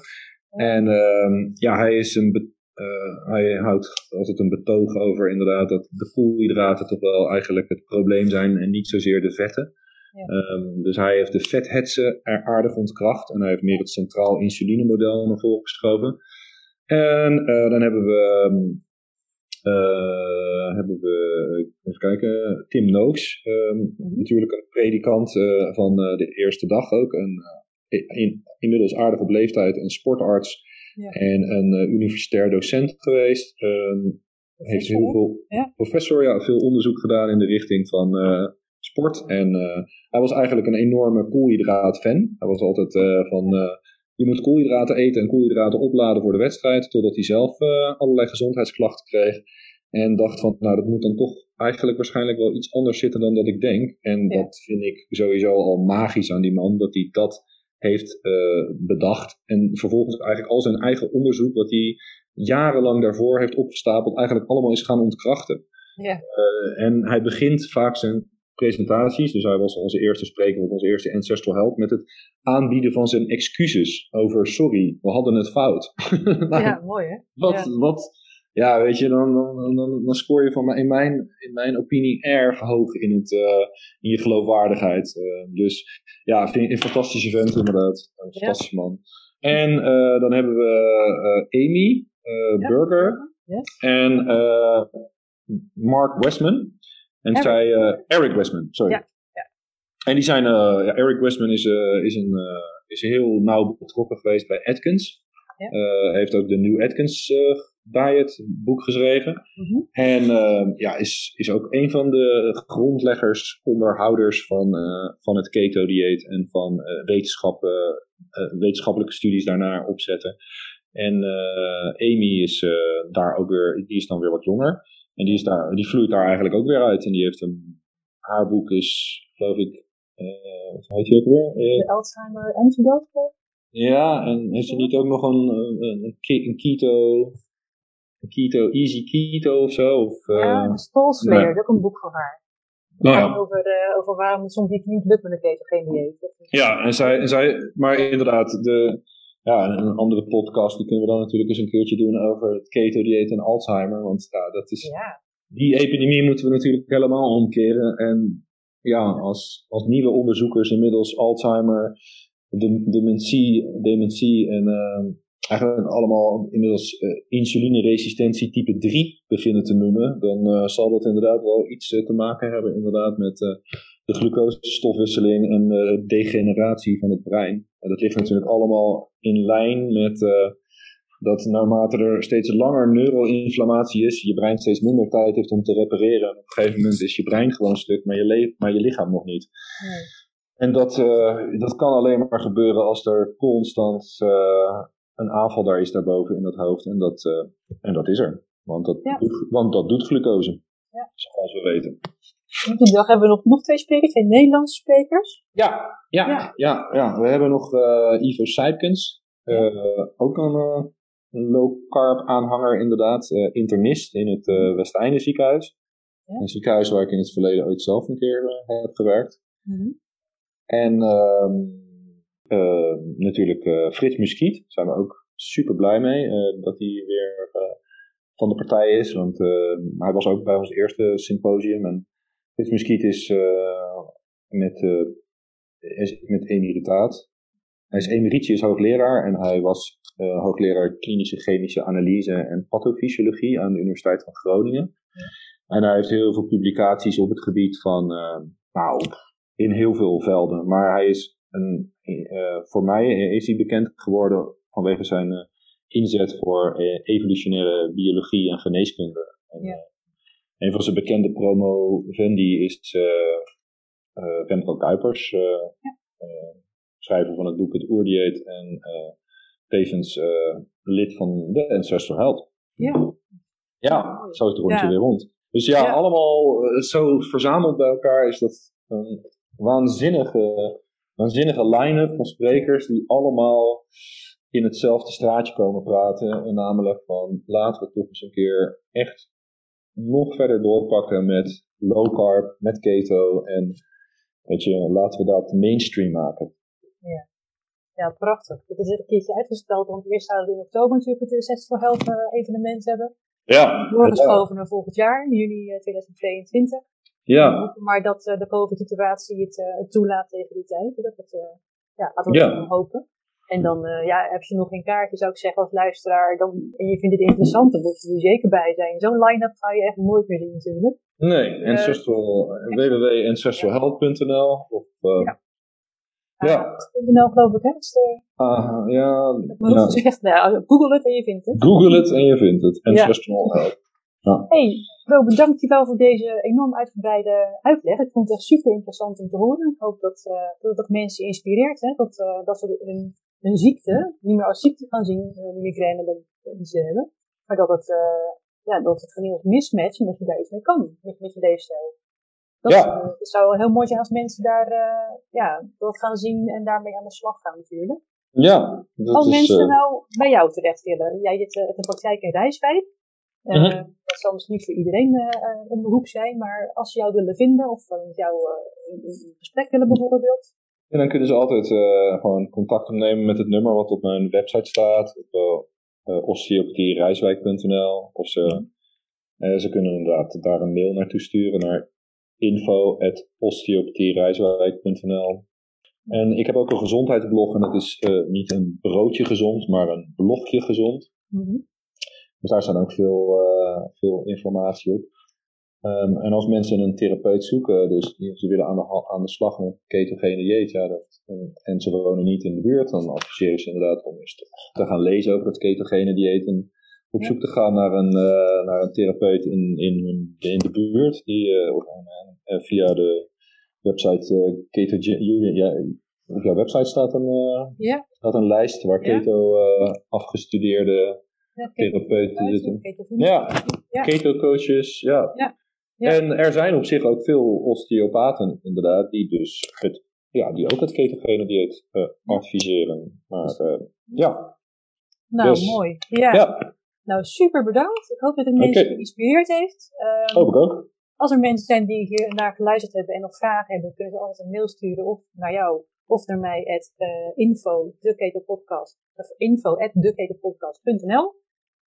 En um, ja, hij, is een uh, hij houdt altijd een betoog over inderdaad dat de koolhydraten toch wel eigenlijk het probleem zijn en niet zozeer de vetten. Ja. Um, dus hij heeft de vethetsen er aardig ontkracht en hij heeft meer het centraal insulinemodel naar voren geschoven. En uh, dan hebben we um, uh, hebben we, even kijken, Tim Nooks, um, mm-hmm. natuurlijk een predikant uh, van de eerste dag ook. Een, in, inmiddels aardig op leeftijd, een sportarts ja. en een universitair docent geweest. Um, heeft heel veel, ja. professor, ja, veel onderzoek gedaan in de richting van sport. En hij was eigenlijk een enorme koolhydraat-fan. Hij was altijd van je moet koolhydraten eten en koolhydraten opladen voor de wedstrijd, totdat hij zelf allerlei gezondheidsklachten kreeg. En dacht van, nou dat moet dan toch eigenlijk waarschijnlijk wel iets anders zitten dan dat ik denk. En ja. dat vind ik sowieso al magisch aan die man, dat hij dat heeft uh, bedacht. En vervolgens eigenlijk al zijn eigen onderzoek, wat hij jarenlang daarvoor heeft opgestapeld, eigenlijk allemaal is gaan ontkrachten. Ja. Uh, en hij begint vaak zijn presentaties. Dus hij was onze eerste spreker op onze eerste Ancestral Help met het aanbieden van zijn excuses over sorry, we hadden het fout. nou, ja, mooi hè? Wat, ja. wat, ja, weet je, dan, dan, dan, dan scoor je van in, mijn, in mijn opinie erg hoog in, het, uh, in je geloofwaardigheid. Uh, dus ja, vind een fantastische vent inderdaad. Een fantastische man. En uh, dan hebben we Amy. Burger en Mark Westman. En Eric. zij, uh, Eric Westman, sorry. Ja. ja. En die zijn, ja, Eric Westman is, uh, is, een, is heel nauw betrokken geweest bij Atkins. Ja. heeft ook de New Atkins Diet boek geschreven. Mm -hmm. En ja, is, is ook een van de grondleggers, onderhouders van, van het keto-dieet en van wetenschap, wetenschappelijke studies daarnaar opzetten. En Amy is daar ook weer, die is dan weer wat jonger. En die, is daar, die vloeit daar eigenlijk ook weer uit. En die heeft een, haar boek is, geloof ik, uh, wat heet die ook weer? De Alzheimer Antidote? Ja, en heeft ze niet ook nog een, een, een keto, een keto, easy keto of zo? Of, ja, een Stolslayer, nee. ook een boek voor haar. Nou, ja. over, uh, over waarom het soms niet lukt met een ketogene dieet. Ja, en zij, en zij, maar inderdaad, de, ja, een andere podcast die kunnen we dan natuurlijk eens een keertje doen over het keto-dieet en Alzheimer. Want ja, dat is, ja. die epidemie moeten we natuurlijk helemaal omkeren. En ja, als, als nieuwe onderzoekers inmiddels Alzheimer, de, dementie, dementie en uh, eigenlijk allemaal inmiddels uh, insulineresistentie type 3 beginnen te noemen, dan uh, zal dat inderdaad wel iets te maken hebben inderdaad met de glucosestofwisseling en de degeneratie van het brein. En dat ligt natuurlijk allemaal in lijn met uh, dat naarmate er steeds langer neuroinflammatie is, je brein steeds minder tijd heeft om te repareren. En op een gegeven moment is je brein gewoon stuk, maar je, maar je lichaam nog niet. Nee. En dat, uh, dat kan alleen maar gebeuren als er constant uh, een aanval daar is daarboven in dat hoofd. En dat, en dat is er. Want dat, ja. doet, want dat doet glucose. Ja. Zoals we weten. Die dag hebben we nog, nog twee sprekers, twee Nederlandse sprekers. Ja, ja, ja. ja, ja. we hebben nog uh, Ivo Sijpkens, uh, ook een, uh, een low carb aanhanger inderdaad, internist in het Westeinde ziekenhuis. Ja. Een ziekenhuis waar ik in het verleden ooit zelf een keer heb gewerkt. Mm -hmm. En ehm, natuurlijk Frits Muskiet, daar zijn we ook super blij mee dat hij weer van de partij is. Want hij was ook bij ons eerste symposium. En Frits Muskiet is met, is met emeritaat. Hij is emeritius hoogleraar en hij was hoogleraar klinische chemische analyse en pathofysiologie aan de Universiteit van Groningen. En hij heeft heel veel publicaties op het gebied van, nou, in heel veel velden. Maar hij is een, voor mij is hij bekend geworden vanwege zijn uh, inzet voor uh, evolutionaire biologie en geneeskunde. En, ja. Uh, een van zijn bekende promovendi is Remco Kuipers, ja. schrijver van het boek Het Oerdieet en tevens lid van de Ancestral Health. Ja. Ja, zo is het rondje ja. weer rond. Dus ja, ja, allemaal zo verzameld bij elkaar is dat een waanzinnige, waanzinnige line-up van sprekers die allemaal in hetzelfde straatje komen praten. En namelijk van laten we toch eens een keer echt nog verder doorpakken met low carb, met keto. En weet je, laten we dat mainstream maken. Ja, ja prachtig. Het is een keertje uitgesteld, want eerst zouden we in oktober natuurlijk het Sets for Health uh, evenement hebben. Ja. Doorgeschoven naar volgend jaar, juni 2022. Eh, ja. Maar dat uh, de COVID-situatie het, het, toelaat tegen die tijd. Dat het, ja, laten we ja. hopen. En dan uh, ja, heb je nog geen kaartje, zou ik zeggen, als luisteraar. Dan, en je vindt het interessant, dan moet je er zeker bij zijn. Zo'n line-up ga je echt nooit meer zien natuurlijk. Nee, uh, ancestral, www.ancestralhealth.nl of... Uh, ja. Ja. .nl geloof ik, hè? Uh, ja. ja. Nou, Google het en je vindt het. Google het en je vindt het. Ancestral Health. Ja. Hey, Robert, dankjewel voor deze enorm uitgebreide uitleg. Ik vond het echt super interessant om te horen. Ik hoop dat, uh, dat mensen inspireert. Hè? Dat, uh, dat ze hun hun ziekte niet meer als ziekte gaan zien, uh, die migraine die ze hebben. Maar dat het, uh, ja, dat het gewoon als mismatch en dat je daar iets mee kan met, met je leefstijl. Dat, ja. uh, het zou heel mooi zijn als mensen daar ja, dat gaan zien en daarmee aan de slag gaan natuurlijk. Ja, dat als is, mensen nou bij jou terecht willen. Jij hebt, uh, een praktijk in Rijswijk. -huh. Dat zal misschien niet voor iedereen een beroep zijn, maar als ze jou willen vinden of met jou in, in gesprek willen bijvoorbeeld, en dan kunnen ze altijd uh, gewoon contact opnemen met het nummer wat op mijn website staat. Op uh, osteopathierijswijk.nl Of ze, uh, ze kunnen inderdaad daar een mail naartoe sturen naar info.osteopathierijswijk.nl En ik heb ook een gezondheidsblog en dat is niet een broodje gezond, maar een blogje gezond. Mm -hmm. Dus daar staat ook veel, veel informatie op. Um, en als mensen een therapeut zoeken, dus die, ze willen aan de, aan de slag met ketogene dieet, ja, dat, en ze wonen niet in de buurt, dan adviseer ik ze inderdaad om eens te, te gaan lezen over het ketogene dieet en op zoek te gaan naar een, uh, naar een therapeut in, in, de buurt, die uh, of, via de website uh, Ketogen, ja, op jouw website staat een, ja. staat een lijst waar keto afgestudeerde ja, therapeuten zitten. Ja, keto coaches, ja. ja. En er zijn op zich ook veel osteopaten inderdaad, die dus het, ja, die ook het ketogene dieet uh, adviseren. Maar uh, ja. Nou, dus, mooi. Ja. ja. Nou, super bedankt. Ik hoop dat het mensen okay. geïnspireerd heeft. Um, hoop ik ook. Als er mensen zijn die hier naar geluisterd hebben en nog vragen hebben, kunnen ze altijd een mail sturen of naar jou of naar mij at uh, info, podcast, of info at.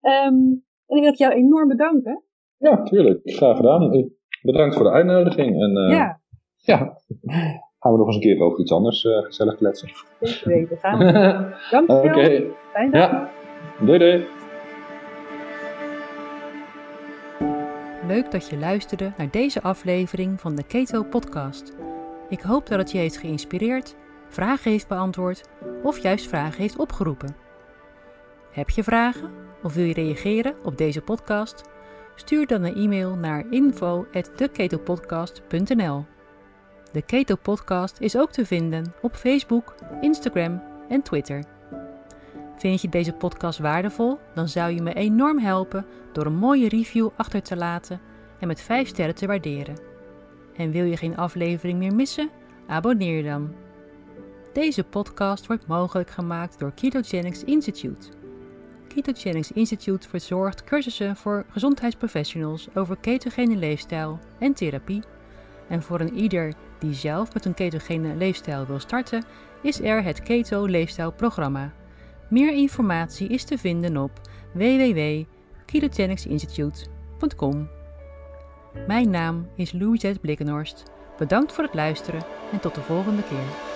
Um, en ik wil jou enorm bedanken. Ja, tuurlijk. Graag gedaan. Bedankt voor de uitnodiging. En, uh, ja. ja. Gaan we nog eens een keer over iets anders uh, gezellig kletsen. Zeker weten. Gaan we. Dankjewel. Oké. Okay. Fijn dag. Ja. Doei doei. Leuk dat je luisterde naar deze aflevering van de Keto Podcast. Ik hoop dat het je heeft geïnspireerd, vragen heeft beantwoord of juist vragen heeft opgeroepen. Heb je vragen of wil je reageren op deze podcast? Stuur dan een e-mail naar info@deketopodcast.nl. De Keto Podcast is ook te vinden op Facebook, Instagram en Twitter. Vind je deze podcast waardevol? Dan zou je me enorm helpen door een mooie review achter te laten en met 5 sterren te waarderen. En wil je geen aflevering meer missen? Abonneer dan. Deze podcast wordt mogelijk gemaakt door Ketogenics Institute Ketogenics Institute verzorgt cursussen voor gezondheidsprofessionals over ketogene leefstijl en therapie. En voor een ieder die zelf met een ketogene leefstijl wil starten, is er het Keto Leefstijlprogramma. Meer informatie is te vinden op www.ketogenics.nl ketogenicsinstitute.com. Mijn naam is Louisette Blikkenhorst. Bedankt voor het luisteren en tot de volgende keer.